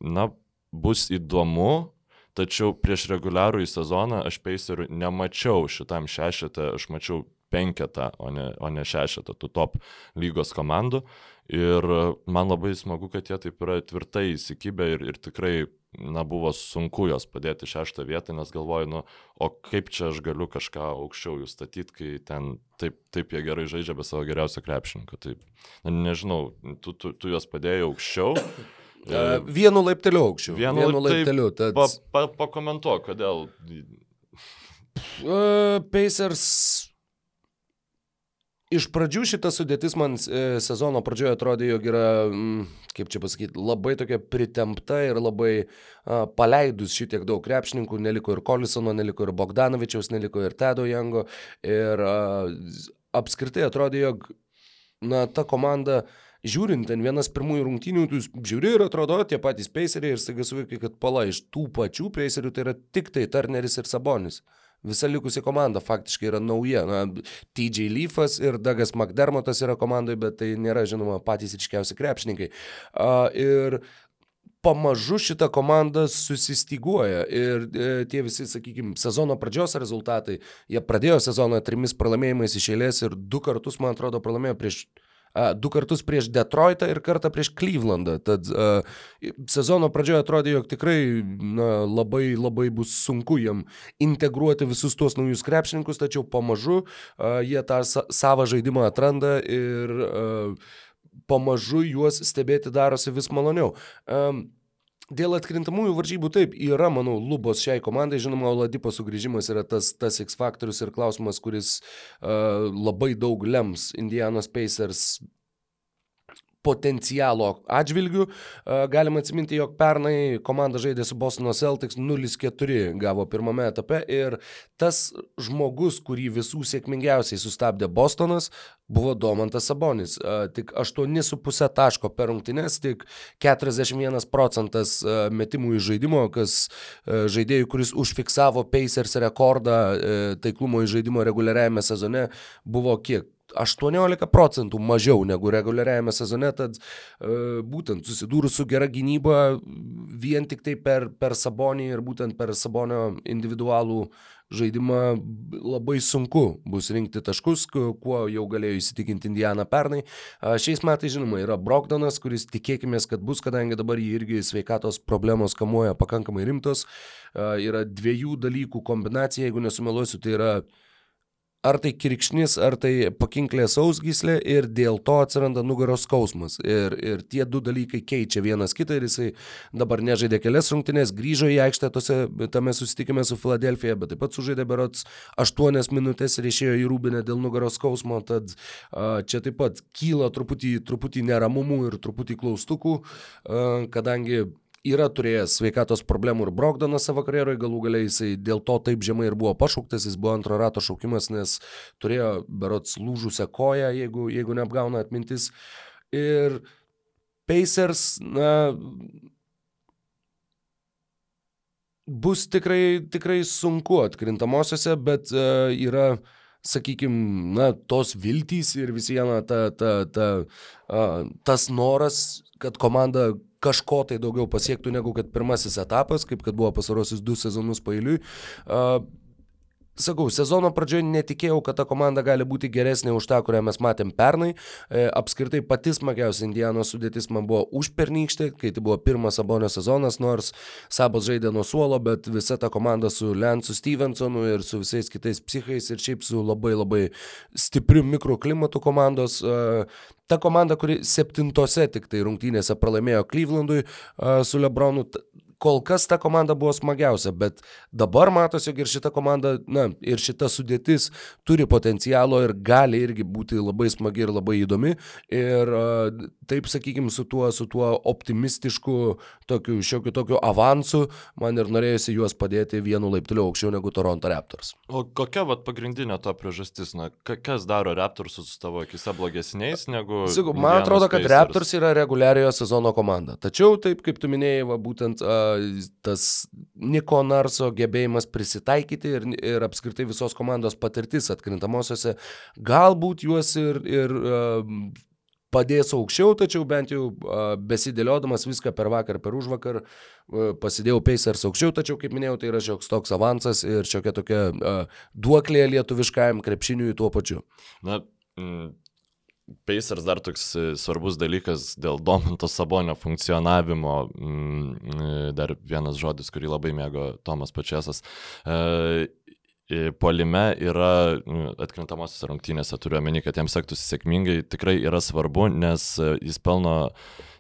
na, bus įdomu, tačiau prieš reguliarų į sezoną aš Pacerių nemačiau šitam šešetą, aš mačiau penketą, o ne, o ne šešetą tų top lygos komandų. Ir man labai smagu, kad jie taip yra tvirtai įsikibę ir, ir tikrai na, buvo sunku jos padėti šeštą vietą, nes galvoju, nu, o kaip čia aš galiu kažką aukščiau jų statyti, kai ten taip, taip jie gerai žaidžia be savo geriausio krepšininko. Taip, na, nežinau, tu, tu, tu juos padėjai aukščiau. Uh, [COUGHS] vienu laipteliu aukščiau. Vienu, vienu laipteliu. Tad... Pa, pa, pakomentuok, kodėl. Uh, Pacers Iš pradžių šita sudėtis man e, sezono pradžioje atrodė, jog yra, mm, kaip čia pasakyti, labai tokia pritempta ir labai a, paleidus šitiek daug krepšininkų, neliko ir Kolisono, neliko ir Bogdanovičiaus, neliko ir Tedo Jango. Ir a, apskritai atrodė, jog na, ta komanda, žiūrint ten vienas pirmųjų rungtynių, tu žiūri ir atrodo tie patys peiseriai ir staiga suvokai, kad pala iš tų pačių peiserių tai yra tik tai Turneris ir Sabonis. Visa likusi komanda faktiškai yra nauja. Na, TJ Leafas ir Dagas McDermottas yra komandoje, bet tai nėra, žinoma, patys ryškiausi krepšininkai. Uh, ir pamažu šita komanda susistiguoja ir e, tie visi, sakykime, sezono pradžios rezultatai, jie pradėjo sezoną trimis pralaimėjimais iš eilės ir du kartus, man atrodo, pralaimėjo prieš Du kartus prieš Detroitą ir kartą prieš Clevelandą. Tad uh, sezono pradžioje atrodė, jog tikrai na, labai labai bus sunku jam integruoti visus tuos naujus krepšininkus, tačiau pamažu uh, jie tą sa savo žaidimą atranda ir uh, pamažu juos stebėti darosi vis maloniau. Um, Dėl atkrintamųjų varžybų taip, yra, manau, lubos šiai komandai, žinoma, Oladipo sugrįžimas yra tas, tas X faktorius ir klausimas, kuris uh, labai daug lems Indianos Pacers potencialo atžvilgių. Galima atsiminti, jog pernai komanda žaidė su Bostono Celtics 0-4 gavo pirmame etape ir tas žmogus, kurį visų sėkmingiausiai sustabdė Bostonas, buvo Domantas Sabonis. Tik 8,5 taško per rungtynes, tik 41 procentas metimų iš žaidimo, kas žaidėjų, kuris užfiksavo Pacers rekordą taiklumo iš žaidimo reguliariajame sezone, buvo kiek? 18 procentų mažiau negu reguliariajame sezone, tad e, būtent susidūrus su gera gynyba vien tik tai per, per Sabonį ir būtent per Sabonio individualų žaidimą labai sunku bus rinkti taškus, kuo jau galėjo įsitikinti Indiana pernai. Šiais metais, žinoma, yra Brogdonas, kuris tikėkime, kad bus, kadangi dabar jį irgi sveikatos problemos kamuoja pakankamai rimtos. Yra dviejų dalykų kombinacija, jeigu nesumeluosiu, tai yra ar tai kirkšnis, ar tai pakinklė sausgyslė ir dėl to atsiranda nugaros skausmas. Ir, ir tie du dalykai keičia vienas kitą ir jisai dabar nežaidė kelias rungtynės, grįžo į aikštę tose, tame susitikime su Filadelfija, bet taip pat sužaidė berots 8 minutės ir išėjo į rūbinę dėl nugaros skausmo, tad a, čia taip pat kyla truputį, truputį neramumų ir truputį klaustukų, a, kadangi yra turėjęs sveikatos problemų ir Brogdonas savo karjeroje, galų galiai jisai dėl to taip žemai ir buvo pašauktas, jis buvo antro rato šaukimas, nes turėjo berots lūžusią koją, jeigu, jeigu neapgauna atmintis. Ir Pacers, na, bus tikrai, tikrai sunku atkrintamosiose, bet uh, yra sakykime, na, tos viltys ir vis viena ta, ta, ta, uh, tas noras, kad komanda kažko tai daugiau pasiektų negu kad pirmasis etapas, kaip kad buvo pasarosius du sezonus pailiui. Sakau, sezono pradžioje netikėjau, kad ta komanda gali būti geresnė už tą, kurią mes matėm pernai. E, apskritai pati smagiausia Indianos sudėtis man buvo užpernykštė, kai tai buvo pirmas Sabonio sezonas, nors Sabas žaidė nuo suolo, bet visa ta komanda su Lensu Stevensonu ir su visais kitais psichais ir šiaip su labai labai stipriu mikroklimatu komandos. E, ta komanda, kuri septintose tik tai rungtynėse pralaimėjo Clevelandui e, su Lebronu, kol kas ta komanda buvo smagiausia, bet dabar matosi, jog ir šita komanda, na, ir šita sudėtis turi potencialo ir gali irgi būti labai smagi ir labai įdomi. Ir taip, sakykime, su tuo, su tuo optimistišku, tokiu, šiokiu tokiu avansu, man ir norėjusi juos padėti vienu laipteliu aukščiau negu Toronto Raptors. O kokia vat pagrindinė to priežastis? Na, kas daro Raptorsus su tavo akise blogesniais negu... Sigur, man atrodo, kad Pacers. Raptors yra reguliariojo sezono komanda. Tačiau, taip kaip tu minėjai, va, būtent uh, tas Niko Narso gebėjimas prisitaikyti ir, ir apskritai visos komandos patirtis atkrintamosiose, galbūt juos ir, ir uh, padės aukščiau, tačiau bent jau uh, besidėliodamas viską per vakar, per užvakar, uh, pasidėjau Pacers aukščiau, tačiau, kaip minėjau, tai yra šioks toks avansas ir šiokia tokia uh, duoklė lietuviškajam krepšiniui tuo pačiu. Na, mm, Pacers dar toks e, svarbus dalykas dėl Domanto Sabonio funkcionavimo, mm, e, dar vienas žodis, kurį labai mėgo Tomas Pačiasas. E, Polime yra atkrintamosios rungtynėse, turiu omeny, kad jiems sektųsi sėkmingai, tikrai yra svarbu, nes jis pelno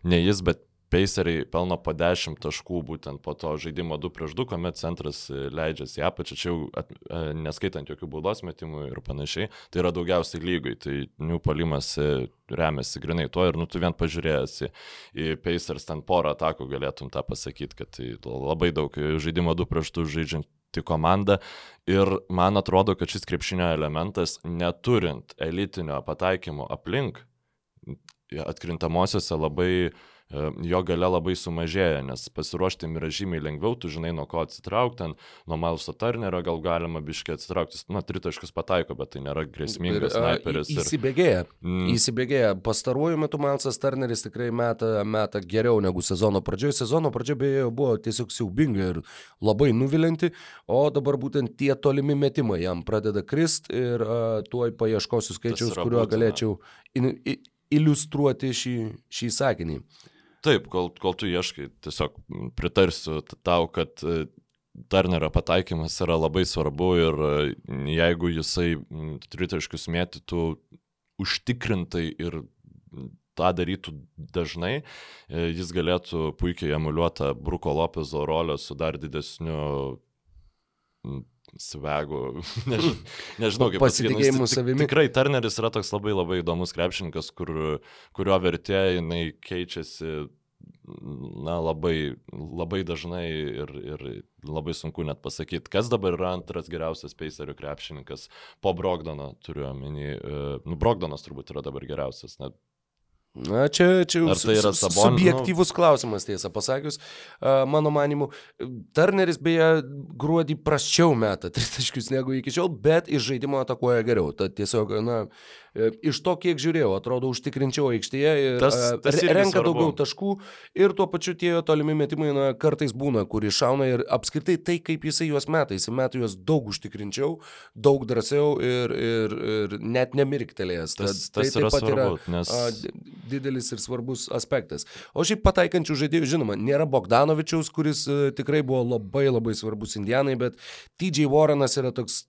ne jis, bet Paceriai pelno po 10 taškų būtent po to žaidimo 2 prieš 2, kuomet centras leidžiasi į apačią, čia jau at, e, neskaitant jokių baudos metimų ir panašiai, tai yra daugiausiai lygui, tai jų palimas e, remiasi grinai tuo ir nu tu vien pažiūrėjęs į, Pacers ten porą atakų galėtum tą pasakyti, kad tai labai daug žaidimo 2 prieš 2 žaidžianti komanda. Ir man atrodo, kad šis krepšinio elementas neturint elitinio pataikymo aplink atkrintamosiose labai jo gale labai sumažėja, nes pasiruošti yra žymiai lengviau, tu žinai, nuo ko atsitraukti, nuo Mileso Turnerio gal galima biškiai atsitraukti, na, tritaškus pataiko, bet tai nėra grėsmingas sniperis. Ir... Įsibėgėja, mm. įsibėgėja. Pastaruoju metu Milesas Turneris tikrai meta, meta geriau negu sezono pradžioje. Sezono pradžioje beje buvo tiesiog siaubinga ir labai nuvilinti, o dabar būtent tie tolimi metimai jam pradeda krist ir uh, tuoj paieškosiu skaičiaus, kuriuo galėčiau in, in, iliustruoti šį, šį sakinį. Taip, kol, kol tu ieškai, tiesiog pritarsiu tau, kad e, Turnerio pataikymas yra labai svarbu ir e, jeigu jisai tritaškius mėtytų užtikrintai ir tą darytų dažnai, e, jis galėtų puikiai emuliuoti Bruko Lopezo rolę su dar didesniu svegu, [LAUGHS] než, nežinau kaip pasitikėjimu pasakyti. savimi. Tikrai Turneris yra toks labai labai įdomus krepšininkas, kur, kurio vertė jinai keičiasi na, labai, labai dažnai ir, ir labai sunku net pasakyti, kas dabar yra antras geriausias Pacerių krepšininkas po Brogdono, turiu omeny. E, nu, Brogdonas turbūt yra dabar geriausias, net Na, čia, čia Ar tai yra Sabon- subjektyvus nu... klausimas, tiesą pasakius. Mano manimu, Turneris beje gruodį prasčiau meta [LAUGHS] tritaškius negu iki šiol, bet iš žaidimo atakuoja geriau. Tad tiesiog, na, e, iš to, kiek žiūrėjau, atrodo užtikrinčiau aikštėje ir Tas- tas renka svarbu. daugiau taškų ir tuo pačiu tie tolimi metimai, na, kartais būna, kur iššauna ir apskritai tai, kaip jisai juos meta, jisai meta juos daug užtikrinčiau, daug drąsiau ir, ir, ir net nemirktelėjęs. Tad Tas- tai tas taip yra pat yra svarbu, nes- a, didelis ir svarbus aspektas. O šiaip pataikančių žaidėjų, žinoma, nėra Bogdanovičiaus, kuris uh, tikrai buvo labai labai svarbus Indianai, bet TJ Warrenas yra toks...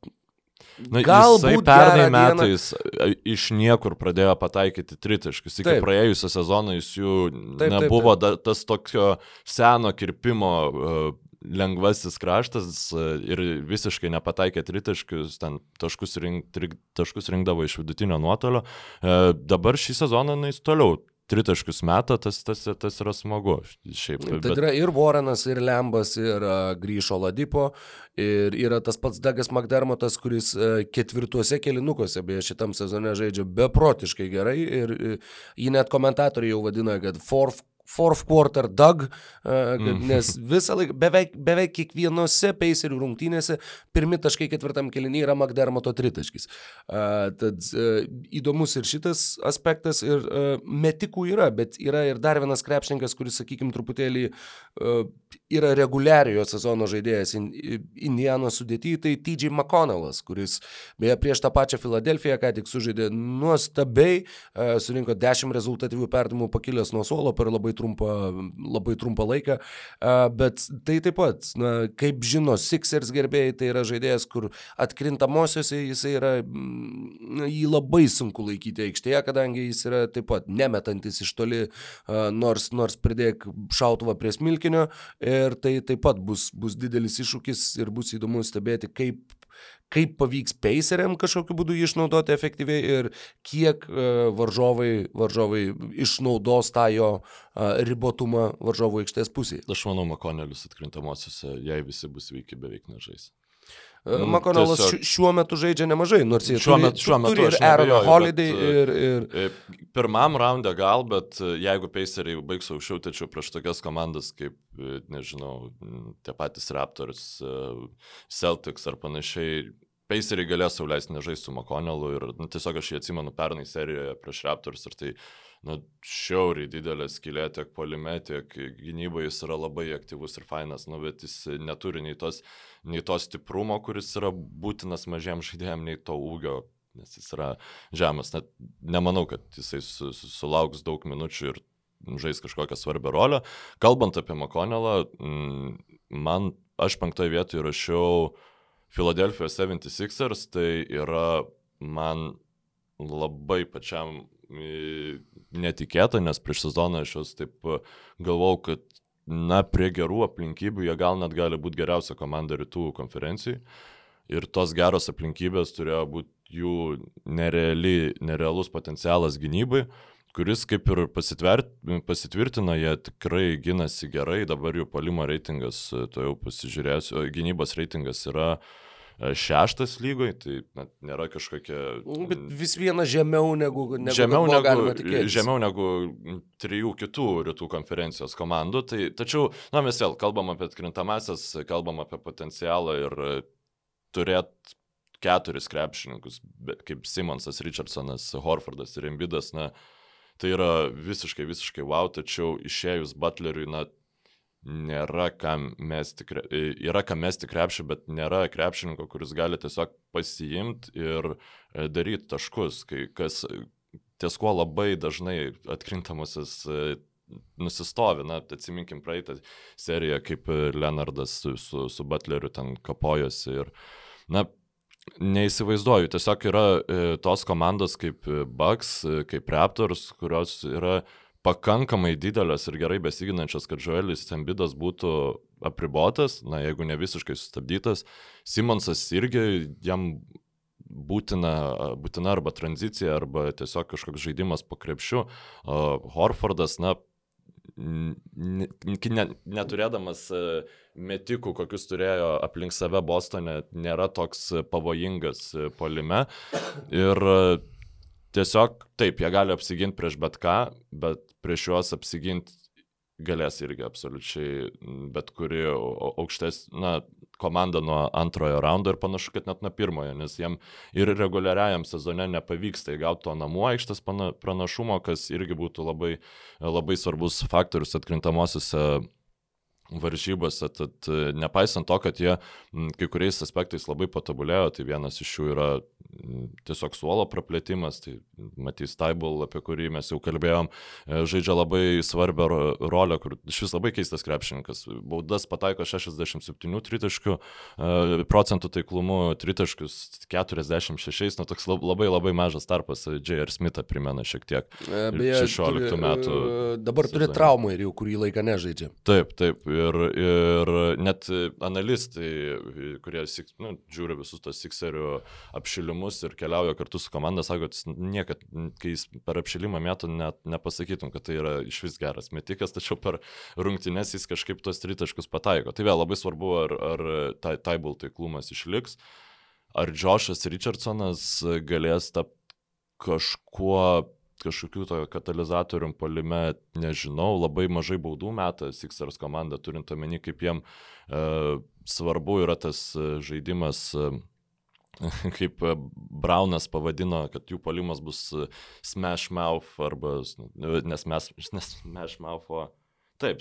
Na, Galbūt pernai dieną- metais e, iš niekur pradėjo pataikyti tritaškius. Iki Taip. praėjusio sezono jis jų Taip, taip, nebuvo da, tas tokio seno kirpimo e, lengvasis kraštas e, ir visiškai nepataikė tritaškius, ten taškus, rink, tri, taškus rinkdavo iš vidutinio nuotolio. E, Dabar šį sezoną jis toliau tritaškius meta, tas, tas, tas yra smagu. Šiaip, Tai yra ir Warrenas, ir Lembas, ir uh, Grįžo Ladipo, ir yra tas pats Dagas McDermottas, kuris uh, ketvirtuose kelinukuose, beje, šitam sezone žaidžia beprotiškai gerai ir uh, jį net komentatoriai jau vadina, kad fourth fourth quarter Doug, uh, mm. nes visą laiką, beveik, beveik kiekvienose peiserių rungtynėse pirmi taškai ketvirtam kelinį yra McDermotto tritaškis. Uh, tad uh, įdomus ir šitas aspektas ir metikų yra, bet yra ir dar vienas krepšininkas, kuris, sakykime, truputėlį yra reguliariojo sezono žaidėjas in, Indianos sudėti, tai TJ McConnellas, kuris beje prieš tą pačią Filadelfiją ką tik sužaidė nuostabiai, uh, surinko 10 rezultatyvių perdimų pakilęs nuo suolo per labai trumpą, labai trumpą laiką, uh, bet tai taip pat, na, kaip žino Sixers gerbėjai, tai yra žaidėjas, kur atkrintamosiose jisai yra, jį labai sunku laikyti aikštėje, kadangi jis yra taip pat nemetantis iš toli, uh, nors, nors pridėk šautuvą prie smilkinio ir tai taip pat bus, bus didelis iššūkis ir bus įdomu stebėti, kaip kaip pavyks peiseriam kažkokiu būdu jį išnaudoti efektyviai ir kiek uh, varžovai, varžovai išnaudos tą jo uh, ribotumą varžovų aikštės pusėje. Aš manau, Makonelis atkrintamosiose, jei visi bus veiki, beveik nežais. Nu, Makonelas tiesiog- tiesiog... šiuo metu žaidžia nemažai, nors jis Šiuo metu- šiuo metu turi ir Aaron Holiday bet, ir, ir E, Pirmam raunde gal, bet e, jeigu Paceriai baigs aukščiau, tačiau prieš tokias komandas kaip, e, nežinau, tie patys Raptors, Celtics ar panašiai, Paceriai galės sauliaisti nežaisti su Makonelu ir nu, tiesiog aš jį atsimenu pernai serijoje prieš Raptors ir tai nu, šiauriai didelė skylė tiek polime, tiek gynyboje jis yra labai aktyvus ir fainas, nu, bet jis neturi nei tos, nei to stiprumo, kuris yra būtinas mažiems žaidėjams, nei to ūgio, nes jis yra žemas. Net nemanau, kad jisai su, su, sulauks daug minučių ir žais kažkokią svarbią rolę. Kalbant apie Makonelą, mm, man, aš penktoje vietoje rašiau Philadelphia 76ers, tai yra man labai pačiam netikėta, nes prieš sezoną aš juos taip galvau, kad na, prie gerų aplinkybių jie gal net gali būti geriausia komanda rytų konferencijai. Ir tos geros aplinkybės turėjo būti jų nereali, nerealus potencialas gynybai, kuris kaip ir pasitvirt, pasitvirtina, jie tikrai ginasi gerai, dabar jų palimo reitingas, to jau pasižiūrėsiu, gynybos reitingas yra e, šeštas lygoj, tai net nėra kažkokia... bet vis viena žemiau negu, negu žemiau, negu, žemiau negu trijų kitų rytų konferencijos komandų. Tai, tačiau, na, mes vėl kalbam apie atkrintamasias, kalbam apie potencialą ir turėt keturis krepšininkus, kaip Simonsas, Richardsonas, Horfordas ir Embidas, na, tai yra visiškai, visiškai wow, tačiau išėjus Butleriui, na, nėra kam mesti, yra kam mesti krepšį, bet nėra krepšininko, kuris gali tiesiog pasiimti ir e, daryti taškus, kai kas ties kuo labai dažnai atkrintamosios e, nusistovi. Na, atsiminkim praeitą seriją, kaip e, Leonardas su, su, su Butleriu ten kapojosi ir, na, neįsivaizduoju, tiesiog yra tos komandos kaip e, kaip Raptors, kurios yra pakankamai didelės ir gerai besiginančios, kad Joelis Embidas būtų apribotas, na jeigu ne visiškai sustabdytas. Simonsas irgi jam būtina, būtina arba tranzicija, arba tiesiog kažkoks žaidimas po krepšiu. Horfordas, na, neturėdamas e, metikų, kokius turėjo aplink save Bostone, nėra toks pavojingas e, polime. Ir tiesiog taip, jie gali apsiginti prieš bet ką, bet prieš juos apsiginti galės irgi absoliučiai bet kuri aukštesnė, na, komanda nuo antrojo raundo ir panašu, kad net nuo pirmojo, nes jiem ir reguliariajam sezone nepavyksta įgauti to namų aikštės pranašumo, kas irgi būtų labai, labai svarbus faktorius atkrintamosiose varžybose. Tad nepaisant to, kad jie kai kuriais aspektais labai patobulėjo, tai vienas iš jų yra tiesiog suolo praplėtimas, tai matys Taibul, apie kurį mes jau kalbėjom, e, žaidžia labai svarbią rolę, kur iš vis labai keistas krepšininkas. Baudas pataiko 67 tritaškių e, procentų taiklumu, tritaškius 46, nu toks labai labai mažas tarpas, J.R. Smithą primena šiek tiek. Beje, 16 metų. Dabar turi traumą ir jau kurį laiką nežaidžia. Taip, taip ir, ir net analistai, kurie nu, žiūri visus tos Sixerių apšilimus ir keliauja kartu su komanda, sako, kad niekad, kai jis per apšilimą metų net nepasakytum, kad tai yra iš vis geras metikas, tačiau per rungtynes jis kažkaip tos tritaškus pataiko. Tai vėl labai svarbu, ar, ar tai, taibul taiklumas išliks, ar Džošas Richardsonas galės tapti kažkuo kažkokių to katalizatorium palime nežinau, labai mažai baudų metą Sixers komanda, turint omeny, kaip jiem e, svarbu yra tas e, žaidimas. E, [LAUGHS] kaip e, Braunas pavadino, kad jų polimas bus e, smash mouth arba, nes mes, nes smash mouth, o Taip,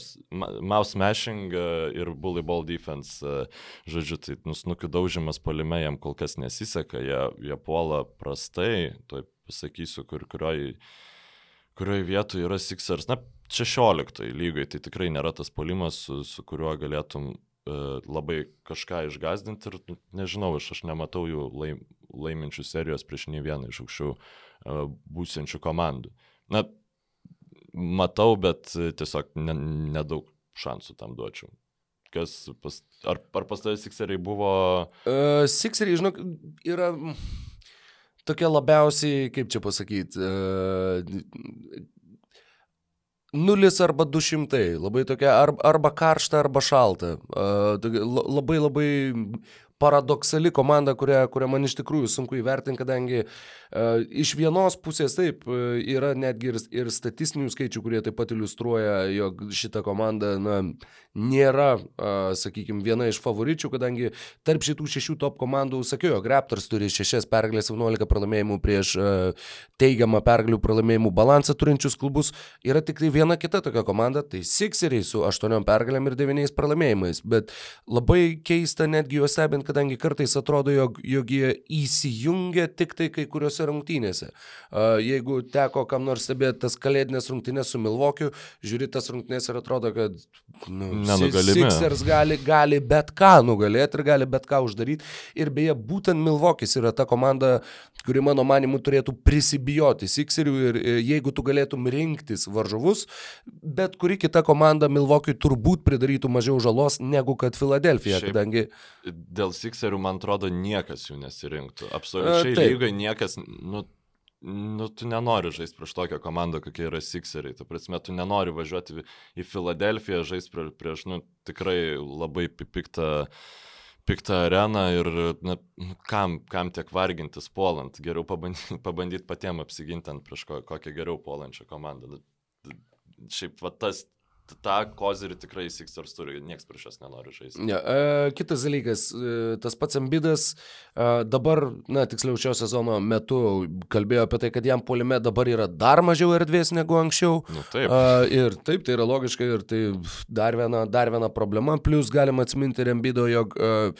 mouse smashing ir bully ball defense, žodžiu, tai nusnukių daužimas polime jam kol kas nesiseka, jie, jie puola prastai, toj pasakysiu, kur, kurioj, kurioj vietoje yra Sixers, na, 16 lygai, tai tikrai nėra tas polimas, su, su kuriuo galėtum labai kažką išgazdinti ir nu, nežinau, aš, aš nematau jų laim, laiminčių serijos prieš nei vieną iš aukščiau uh, būsiančių komandų. Na, matau, bet tiesiog nedaug ne šansų tam duočiau. Kas pas, ar, ar pas tavęs Sixeriai buvo? Uh, Sixeriai, žinok, yra tokia labiausiai, kaip čia pasakyti, uh, Nulis arba du šimtai, labai tokia arba, arba karšta, arba šalta. Labai labai paradoksali komanda, kurią, kurią man iš tikrųjų sunku įvertinti, kadangi uh, iš vienos pusės taip yra netgi ir, ir statistinių skaičių, kurie taip pat iliustruoja, jog šita komanda na, nėra, sakykime, viena iš favoričių, kadangi tarp šitų šešių top komandų, sakiau, jog Raptors turi šešias pergalės, 11 pralaimėjimų prieš teigiamą pergalių pralaimėjimų balansą turinčius klubus, yra tik tai viena kita tokia komanda, tai Sixeriai su aštuoniom pergalėm ir devyniais pralaimėjimais, bet labai keista netgi juos stebint, kadangi kartais atrodo, jog, jog jie įsijungia tik tai kai kuriuose rungtynėse. Jeigu teko kam nors stebėti tas kalėdinės rungtynės su Milvokiu, žiūri tas rungtynės ir atrodo, kad nu, Sixers gali, gali bet ką nugalėti ir gali bet ką uždaryti. Ir beje, būtent Milvokis yra ta komanda, kuri mano manimu turėtų prisibijoti Sixerių ir jeigu tu galėtum rinktis varžovus, bet kuri kita komanda Milvokiui turbūt pridarytų mažiau žalos negu kad Filadelfija, kadangi... Dėl Sixerių, man atrodo, niekas jų nesirinktų. Absoliučiai e, lygai niekas, nu, nu, tu nenori žaisti prieš tokią komandą, kokie yra Sixeriai. Tu prasme, tu nenori važiuoti į Filadelfiją, žaisti prieš, prieš, nu, tikrai labai piktą piktą areną ir na, nu, kam, kam tiek vargintis puolant, geriau pabandyti, [LAUGHS] pabandyti patiems apsiginti ant prieš kokią geriau puolančią komandą. Šiaip va tas tą kozirį tikrai Sixers turi, niekas prieš jas nenori žaisti. Ne, e, kitas dalykas, e, tas pats ambidas e, dabar, na, tiksliau šio sezono metu kalbėjo apie tai, kad jam polime dabar yra dar mažiau erdvės negu anksčiau. Nu, taip. E, ir taip, tai yra logiška ir tai dar viena, dar viena problema, plus galima atsiminti ir ambido, jog e,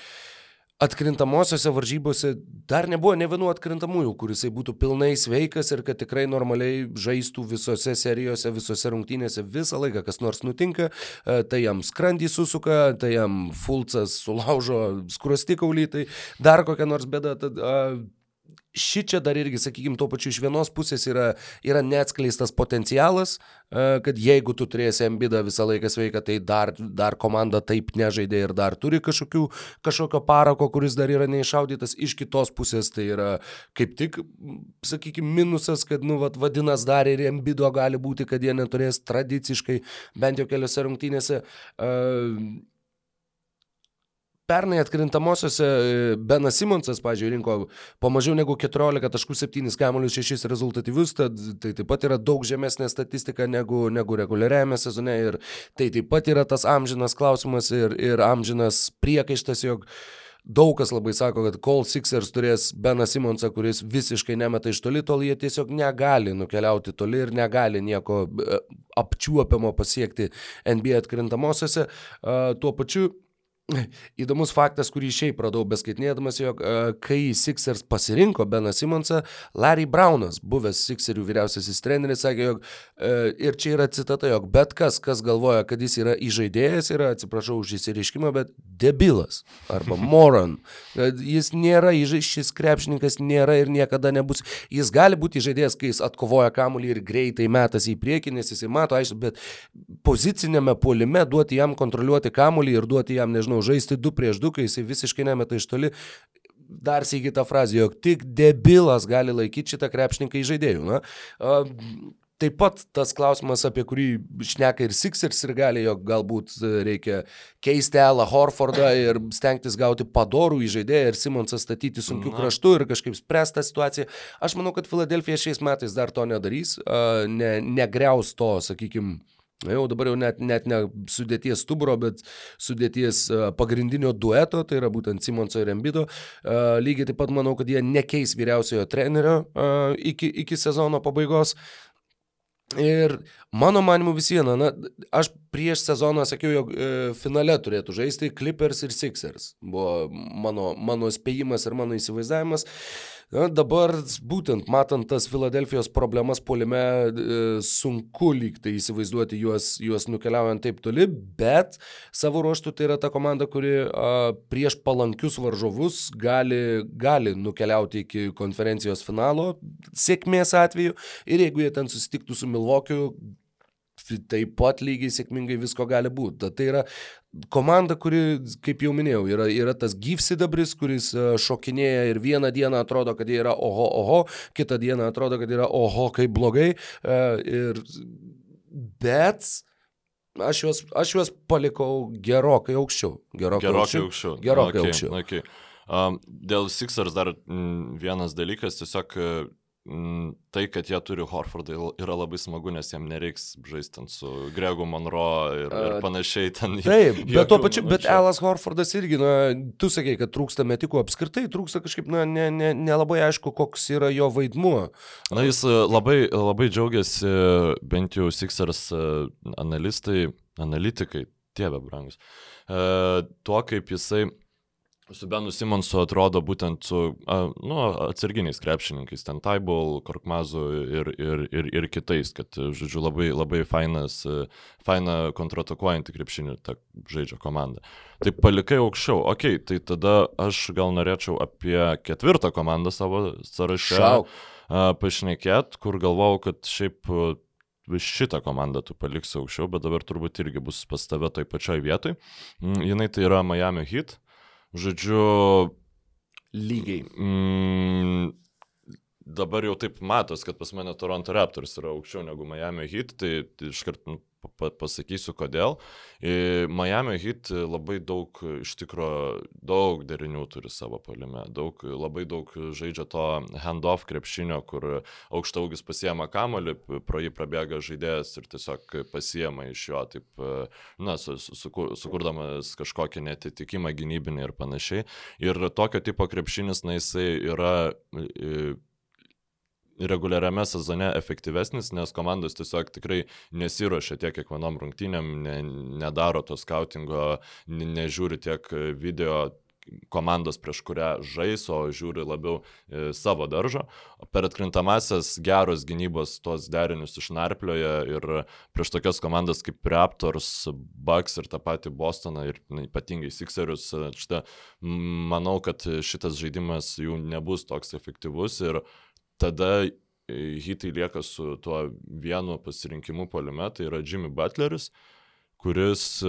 atkrintamosiose varžybose dar nebuvo ne vienų atkrintamųjų, kuris būtų pilnai sveikas ir kad tikrai normaliai žaistų visose serijose, visose rungtynėse visą laiką, kas nors nutinka, e, tai jam skrandį susuka, tai jam fulcas sulaužo skruostikaulį, tai dar kokią nors bėdą. Tad, uh, ši čia dar irgi, sakykime, tuo pačiu iš vienos pusės yra, yra neatskleistas potencialas, e, kad jeigu tu turėsi ambidą visą laiką sveiką, tai dar, dar komanda taip nežaidė ir dar turi kažkokių, kažkokio parako, kuris dar yra neišaudytas. Iš kitos pusės tai yra kaip tik, sakykime, minusas, kad, nu, vat, vadinas dar ir ambido gali būti, kad jie neturės tradiciškai bent jau keliose rungtynėse. Uh, Pernai atkrintamosiose e, Benas Simonsas, pažiūrėjau, rinko po mažiau negu 14.7 kamuolius 6 rezultatyvius, tad tai taip pat yra daug žemesnė statistika negu, negu reguliariajame sezone ir tai taip pat yra tas amžinas klausimas ir, ir amžinas priekaištas, jog daug kas labai sako, kad kol Sixers turės Beną Simonsą, kuris visiškai nemeta iš toli, tol jie tiesiog negali nukeliauti toli ir negali nieko e, apčiuopiamo pasiekti NBA atkrintamosiose. Tuo pačiu Įdomus faktas, kurį šiaip radau beskaitinėdamas, jog uh, kai Sixers pasirinko Beną Simonsą, Larry Brownas, buvęs Sixerių vyriausiasis treneris, sakė, jog uh, ir čia yra citata, jog bet kas, kas galvoja, kad jis yra įžaidėjas, yra, atsiprašau už įsiriškimą, bet debilas arba [LAUGHS] moron. Jis nėra įžaidėjas, šis krepšininkas nėra ir niekada nebus. Jis gali būti įžaidėjas, kai jis atkovoja kamuolį ir greitai metas į priekį, nes jisai mato, aišku, bet pozicinėme polime duoti jam kontroliuoti kamuolį ir duoti jam, nežinau, nežinau, žaisti du prieš du, kai jisai visiškai nemeta iš toli. Dar sėki tą frazę, jog tik debilas gali laikyti šitą krepšininką į žaidėjų. Na, Taip pat tas klausimas, apie kurį šneka ir Sixers ir gali, jog galbūt reikia keisti Elą Horfordą ir stengtis gauti padorų įžaidėją ir Simonsą statyti sunkių kraštų ir kažkaip spręsti tą situaciją. Aš manau, kad Filadelfija šiais metais dar to nedarys, ne, negreus to, sakykime, Na jau dabar jau net, net ne sudėties stuburo, bet sudėties pagrindinio dueto, tai yra būtent Simonso ir Embido. Lygiai taip pat manau, kad jie nekeis vyriausiojo trenerio iki, iki sezono pabaigos. Ir mano manimu vis viena, na, aš prieš sezoną sakiau, jog e, finale turėtų žaisti Clippers ir Sixers. Buvo mano, mano spėjimas ir mano įsivaizdavimas. E, dabar būtent matant tas Filadelfijos problemas polime, e, sunku lygtai įsivaizduoti juos, juos nukeliaujant taip toli, bet savo ruoštų tai yra ta komanda, kuri prieš palankius varžovus gali, gali nukeliauti iki konferencijos finalo sėkmės atveju. Ir jeigu jie ten susitiktų su Milvokiu, taip pat lygiai sėkmingai visko gali būti. Tai yra komanda, kuri, kaip jau minėjau, yra, yra tas gyvsidabris, kuris e, šokinėja ir vieną dieną atrodo, kad jie yra oho, oho, kitą dieną atrodo, kad yra oho, kaip blogai. E, ir, bet aš juos, aš juos palikau gerokai aukščiau. Gerokai, gerokai aukščiau. Gerokai okay, aukščiau. Okay. Um, dėl Sixers dar m, vienas dalykas, tiesiog Mm, tai, kad jie turi Horfordą yra labai smagu, nes jiem nereiks žaisti su Gregu Monroe ir, ir panašiai ten. [LAUGHS] Taip, bet tuo pačiu, bet Elas Horfordas irgi, na, tu sakei, kad trūksta metikų apskritai, trūksta kažkaip, na, nelabai ne, ne, ne aišku, koks yra jo vaidmuo. Na, jis e, labai, labai džiaugiasi, bent jau Sixers e, analistai, analitikai, tėve brangus, e, tuo, kaip jisai Su Benu Simonsu atrodo būtent su a, nu, atsarginiais krepšininkais, ten Taibol, Korkmazu ir, ir, ir, ir kitais, kad, žodžiu, labai, labai fainas, faina kontratakuojantį krepšinį ta žaidžia komanda. Tai palikai aukščiau, okei, okay, tai tada aš gal norėčiau apie ketvirtą komandą savo sąraše pašnekėt, kur galvau, kad šiaip šitą komandą tu paliksi aukščiau, bet dabar turbūt irgi bus pas tave toj pačioj vietoj. Mm, jinai tai yra Miami Heat. Žodžiu, lygiai. Mm, dabar jau taip matos, kad pas mane Toronto Raptors yra aukščiau negu Miami Heat, tai iškart nu, pasakysiu kodėl. Miami Heat labai daug, iš tikro, daug derinių turi savo palime, daug, labai daug žaidžia to handoff krepšinio, kur aukštaugis pasiema kamolį, pro jį prabėga žaidėjas ir tiesiog pasiema iš jo, taip, na, sukur, sukurdamas kažkokį netitikimą gynybinį ir panašiai. Ir tokio tipo krepšinis, na, jisai yra reguliariame sezone efektyvesnis, nes komandos tiesiog tikrai nesiuošia tiek kiekvienom rungtynėm, ne, nedaro to skautingo, ne, nežiūri tiek video komandos, prieš kurią žais, o žiūri labiau e, savo daržo. Per atkrintamasias geros gynybos tuos derinius išnarplioja ir prieš tokias komandas kaip Raptors, Bucks ir tą patį Bostoną ir na, ypatingai Sixerius, šitą, manau, kad šitas žaidimas jų nebus toks efektyvus ir tada hitai lieka su tuo vienu pasirinkimu poliume, tai yra Jimmy Butleris, kuris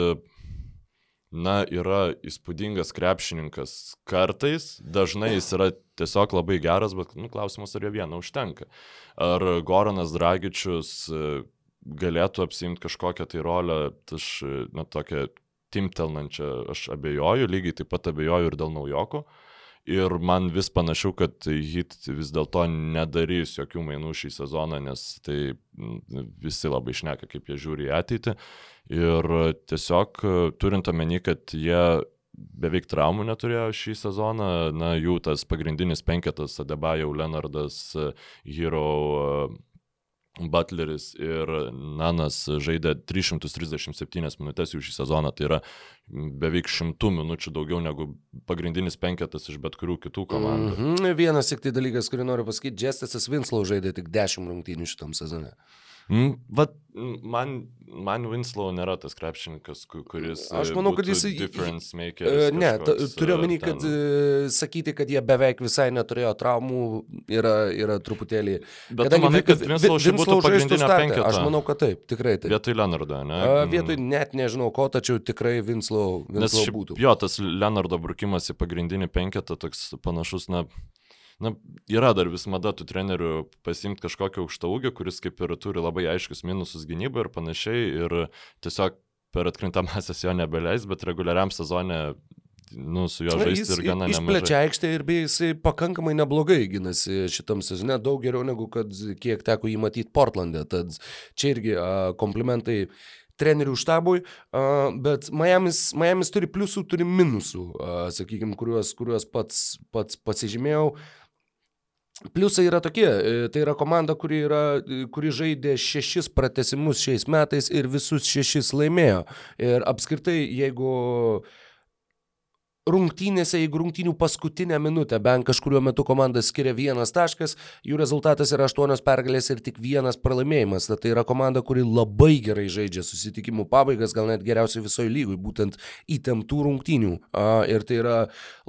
na, yra įspūdingas krepšininkas kartais, dažnai jis yra tiesiog labai geras, bet nu, klausimas, ar jo vieno užtenka. Ar Goranas Dragičius e, galėtų apsimti kažkokią tai rolę, aš, na, tokią timtelnančią, aš abejoju, lygiai taip pat abejoju ir dėl naujoko. Ir man vis panašiau, kad hit vis dėlto nedarys jokių mainų šį sezoną, nes tai visi labai šneka, kaip jie žiūri į ateitį. Ir tiesiog turint omeny, kad jie beveik traumų neturėjo šį sezoną, na, jų tas pagrindinis penketas, Adebajau, Leonardas, Hero, Butleris ir Nanas žaidė 337 minutės jau šį sezoną, tai yra beveik šimtų minučių daugiau negu pagrindinis penketas iš bet kurių kitų komandų. Mm -hmm. Vienas tik tai dalykas, kurį noriu pasakyti, Jestasas Winslow žaidė tik 10 rungtynių šitam sezone. Mm, vat, man, man Winslow nėra tas krepšininkas, kuris. Aš manau, kad jis. Difference maker. Uh, ne, turiu omeny, kad uh, sakyti, kad jie beveik visai neturėjo traumų, yra, yra truputėlį. Bet kadangi, manai, kad Winslow, Winslow pagrindinė penketą. Aš manau, kad taip, tikrai taip. Vietoj Leonardo, ne? Vietoj net nežinau ko, tačiau tikrai Winslow, Winslow Nes, būtų. Jo, tas Leonardo brukimas į pagrindinį penketą toks panašus, na, na, yra dar vis mada tų trenerių pasimti kažkokio aukštą ūgį, kuris kaip ir turi labai aiškius minusus gynybą ir panašiai, ir tiesiog per atkrintamasias jo nebeleis, bet reguliariam sezonė nu, su juo žaisti jis, ir gana nemažai. Išplečia aikštę ir beje jisai pakankamai neblogai gynasi šitam sezone, daug geriau negu kad kiek teko jį matyti Portlande. Tad čia irgi a, komplimentai trenerių štabui, a, bet Miamis, Miamis turi pliusų, turi minusų, sakykime, kuriuos, kuriuos pats, pats pasižymėjau. Pliusai yra tokie, e, tai yra komanda, kuri, yra, e, kuri žaidė šešis pratesimus šiais metais ir visus šešis laimėjo. Ir apskritai, jeigu uh, rungtynėse, jeigu rungtynių paskutinę minutę bent kažkurio metu komanda skiria vienas taškas, jų rezultatas yra aštuonios pergalės ir tik vienas pralaimėjimas. Tad tai yra komanda, kuri labai gerai žaidžia susitikimų pabaigas, gal net geriausiai visoje lygui, būtent įtemptų rungtynių. Ir tai yra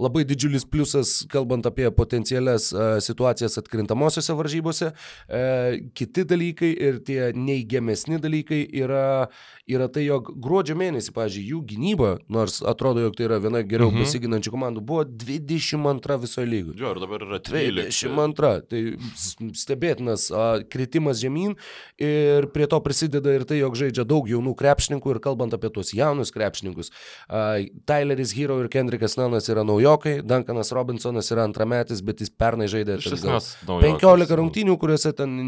labai didžiulis pliusas, kalbant apie potencialias situacijas atkrintamosiose varžybose. E, kiti dalykai ir tie neigiamesni dalykai yra, yra tai, jog gruodžio mėnesį, pavyzdžiui, jų gynyba, nors atrodo, jog tai yra viena geriau mhm. Besiginančių komandų buvo 22 visoje lygoje. Jo, ir dabar yra 13. 22. Tai stebėtinas a, kritimas žemyn ir prie to prisideda ir tai, jog žaidžia daug jaunų krepšininkų ir kalbant apie tuos jaunus krepšininkus. A, Tyleris Hero ir Kendrickas Nanas yra naujokai, Duncanas Robinsonas yra antrametis, bet jis pernai žaidė 15 rungtynių, kuriuose ten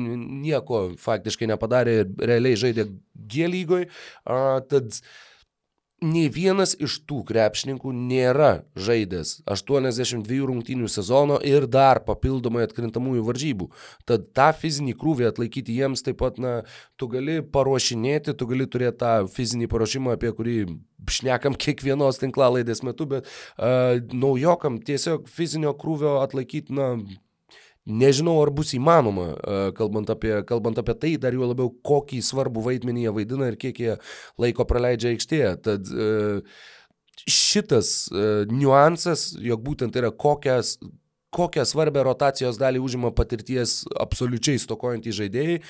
nieko faktiškai nepadarė ir realiai žaidė G lygoje. Tad nei vienas iš tų krepšininkų nėra žaidęs 82 rungtynių sezono ir dar papildomai atkrintamųjų varžybų. Tad tą fizinį krūvį atlaikyti jiems taip pat, na, tu gali paruošinėti, tu gali turėti tą fizinį paruošimą, apie kurį šnekam [LAUGHS] kiekvienos tinklalaidės metu, bet uh, naujokam tiesiog fizinio krūvio atlaikyti, na, Nežinau, ar bus įmanoma, kalbant apie, kalbant apie tai, dar jau labiau kokį svarbų vaidmenį jie vaidina ir kiek jie laiko praleidžia aikštėje. Tad šitas niuansas, jog būtent yra kokias, kokią svarbę rotacijos dalį užima patirties absoliučiai stokojantys žaidėjai,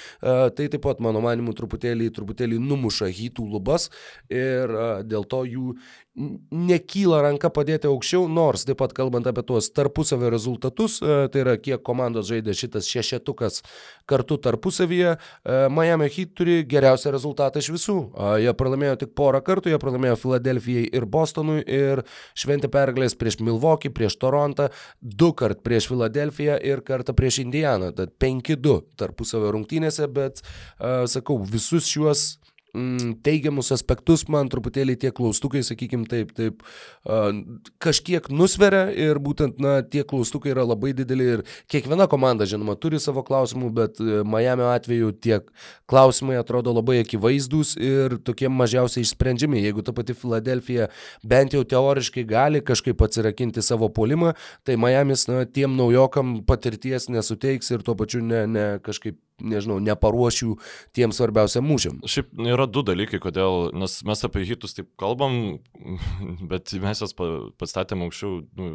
tai taip pat, mano manimu, truputėlį, truputėlį numuša hitų lubas ir dėl to jų, nekyla ranka padėti aukščiau, nors taip pat kalbant apie tuos tarpusavio rezultatus, e, tai yra kiek komandos žaidė šitas šešetukas kartu tarpusavyje, e, Miami Heat turi geriausią rezultatą iš visų. Jie pralaimėjo tik porą kartų, jie pralaimėjo Filadelfijai ir Bostonui ir šventė pergalės prieš Milwaukee, prieš Torontą, du kart prieš Filadelfiją ir kartą prieš Indianą. Tad 5-2 tarpusavio rungtynėse, bet, sakau, visus šiuos mm, teigiamus aspektus man truputėlį tie klaustukai, sakykim taip, taip uh, kažkiek nusveria ir būtent, na, tie klaustukai yra labai dideli ir kiekviena komanda, žinoma, turi savo klausimų, bet uh, Miami atveju tie klausimai atrodo labai akivaizdus ir tokie mažiausiai išsprendžiami. Jeigu ta pati Filadelfija bent jau teoriškai gali kažkaip atsirakinti savo polimą, tai Miami's, na, tiem naujokam patirties nesuteiks ir tuo pačiu ne, ne kažkaip nežinau, neparuošiu tiem svarbiausiam mūšiam. Šiaip yra du dalykai, kodėl, nes mes apie hitus taip kalbam, [LAUGHS] bet mes jas pastatėm aukščiau nu,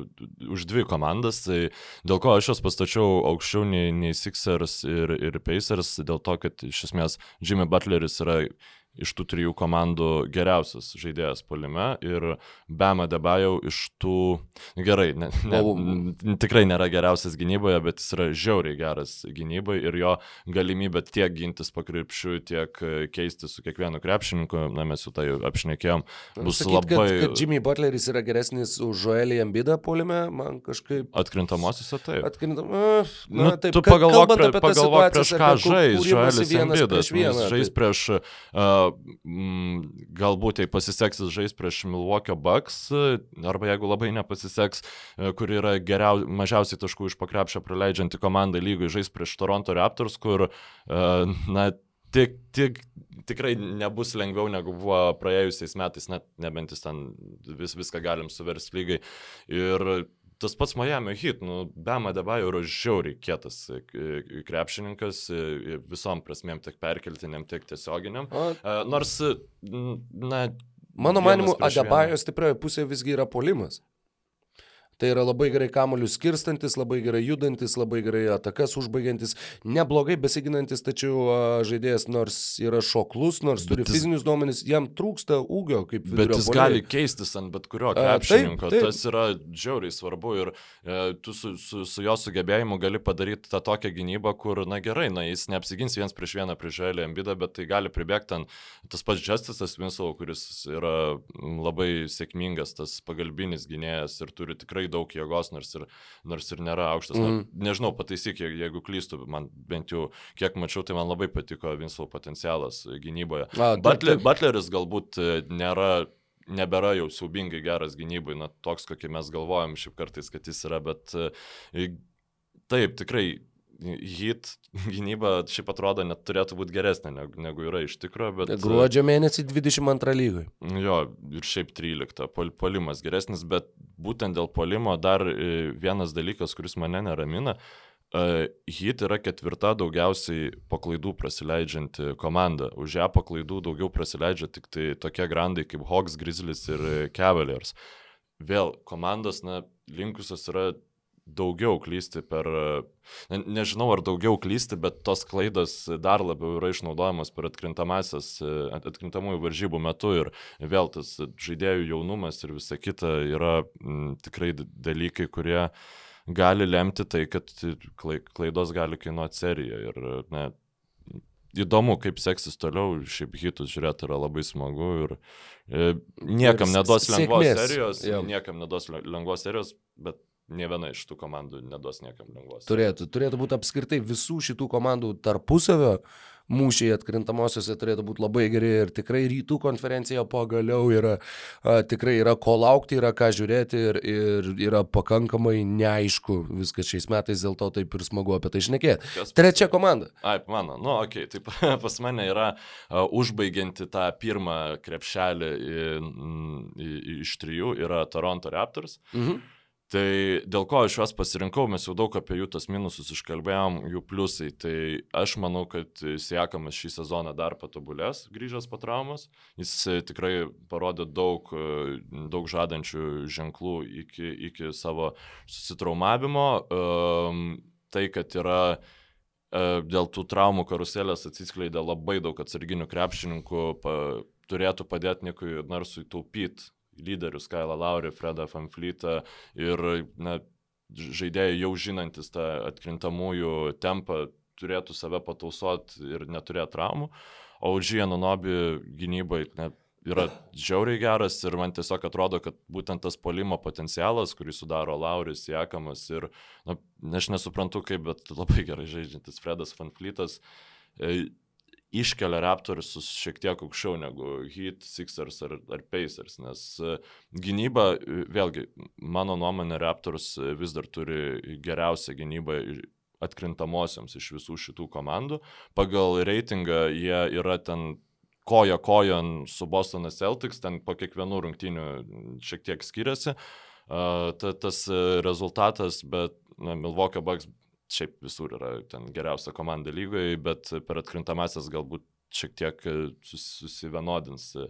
už dvi komandas, tai dėl ko aš jas pastačiau aukščiau nei, nei Sixers ir, ir Pacers, dėl to, kad iš esmės Jimmy Butleris yra iš tų trijų komandų geriausias žaidėjas polime ir Bema Debajau iš tų, gerai, ne, ne, tikrai nėra geriausias gynyboje, bet jis yra žiauriai geras gynyboje ir jo galimybė tiek gintis pakrepšių, tiek keisti su kiekvienu krepšininku, na mes jau tai apšnekėjom, bus Sakyt, labai... Kad, kad Jimmy Butleris yra geresnis už Joelį Embidą polime, man kažkaip... Atkrintamosiose taip. Atkrintam... Na, nu, taip, tu pagalvok, prie, pagalvok prieš ką žais Joelis Embidas. Žais prieš uh, mm, galbūt jei pasiseks žais prieš Milwaukee Bucks, arba jeigu labai nepasiseks, e, kur yra geriau, mažiausiai taškų iš pakrepšio praleidžianti komanda lygui, žais prieš Toronto Raptors, kur, uh, na, tik, tik, tikrai nebus lengviau negu buvo praėjusiais metais, net nebent jis ten vis, viską galim suversti lygai. Ir tas pats Miami hit, nu, Bema Debajo yra žiauriai kietas e, krepšininkas e, visom prasmėm, tiek perkeltiniam, tiek tiesioginiam. E, nors, na, Mano manimu, Adebajo stiprioji pusė visgi yra polimas. Tai yra labai gerai kamolius skirstantis, labai gerai judantis, labai gerai atakas užbaigiantis, neblogai besiginantis, tačiau žaidėjas nors yra šoklus, nors bet turi jis, fizinius duomenis, jam trūksta ūgio kaip vidurio. Bet jis polė. gali keistis ant bet kurio krepšininko, taip, taip. tas yra žiauriai svarbu ir e, tu su, su, su jo sugebėjimu gali padaryti tą tokią gynybą, kur, na gerai, na jis neapsigins viens prieš vieną prieš Želį Ambidą, bet tai gali pribėgti ant tas pats Justisas Winslow, kuris yra labai sėkmingas, tas pagalbinis gynėjas ir turi tikrai daug jėgos, nors ir, nors ir nėra aukštas. Mm. Na, mhm. nežinau, pataisyk, jeigu klystu, man bent jau kiek mačiau, tai man labai patiko Vinslow potencialas gynyboje. A, Butler, Butleris galbūt e, nėra nebėra jau siaubingai geras gynybai, na, toks, kokį mes galvojam šiaip kartais, kad jis yra, bet e, taip, tikrai hit gynyba šiaip atrodo net turėtų būti geresnė negu, negu yra iš tikrųjų, bet... Gruodžio mėnesį 22 lygai. Jo, ir šiaip 13, pol, polimas geresnis, bet būtent dėl polimo dar e, vienas dalykas, kuris mane neramina, Uh, Hit yra ketvirta daugiausiai paklaidų prasileidžianti komanda. Už ją paklaidų daugiau prasileidžia tik tai tokie grandai kaip Hawks, Grizzlies ir Cavaliers. Vėl komandos, na, linkusios yra daugiau klysti per, ne, nežinau ar daugiau klysti, bet tos klaidos dar labiau yra išnaudojamos per atkrintamasias, atkrintamųjų varžybų metu ir vėl tas žaidėjų jaunumas ir visa kita yra m, tikrai dalykai, kurie gali lemti tai, kad klaidos gali kainuoti seriją ir ne, įdomu, kaip seksis toliau, šiaip hitus žiūrėti yra labai smagu ir e, niekam neduos lengvos serijos, jau. niekam neduos lengvos serijos, bet Ne viena iš tų komandų neduos niekam lengvos. Turėtų, turėtų būti apskritai visų šitų komandų tarpusavio mūšiai atkrintamosiose turėtų būti labai geri ir tikrai rytų konferencija pagaliau yra, a, tikrai yra ko laukti, yra ką žiūrėti ir, ir yra pakankamai neaišku viskas šiais metais, dėl to taip ir smagu apie tai išnekėti. Kas Trečia komanda. Ai, mano, nu, okei, okay, taip [LAUGHS] pas mane yra uh, užbaigianti tą pirmą krepšelį į, į, iš trijų, yra Toronto Raptors. Mhm. Tai dėl ko aš juos pasirinkau, mes jau daug apie jų tos minusus iškalbėjom, jų pliusai. Tai aš manau, kad Siekamas šį sezoną dar patobulės, grįžęs po traumos. Jis tikrai parodė daug, daug žadančių ženklų iki, iki savo susitraumavimo. Ehm, tai, kad yra e, dėl tų traumų karuselės atsiskleidė labai daug atsarginių krepšininkų, pa, turėtų padėti Nikui Narsui taupyti lyderius Kailą Laurį, Fredą Fanflytą ir na, žaidėjai jau žinantis tą atkrintamųjų tempą turėtų save patausoti ir neturėti traumų, Udžija Nunobi gynybai ne, yra žiauriai geras ir man tiesiog atrodo, kad būtent tas polimo potencialas, kurį sudaro Lauris, Jekamas ir, na, aš nesuprantu kaip, bet labai gerai žaidžiantis Fredas Fanflytas, e, iškelia Raptors šiek tiek aukščiau negu Heat, Sixers ar, ar Pacers, nes e, gynyba, e, vėlgi, mano nuomonė, Raptors vis dar turi geriausią gynybą atkrintamosiams iš visų šitų komandų. Pagal reitingą jie yra ten koja kojon su Bostonas Celtics, ten po kiekvienų rungtynių šiek tiek skiriasi. Uh, ta, tas rezultatas, bet na, Milwaukee Bucks šiaip visur yra ten geriausia komanda lygoje, bet per atkrintamasias galbūt šiek tiek e, sus, susivienodins. E,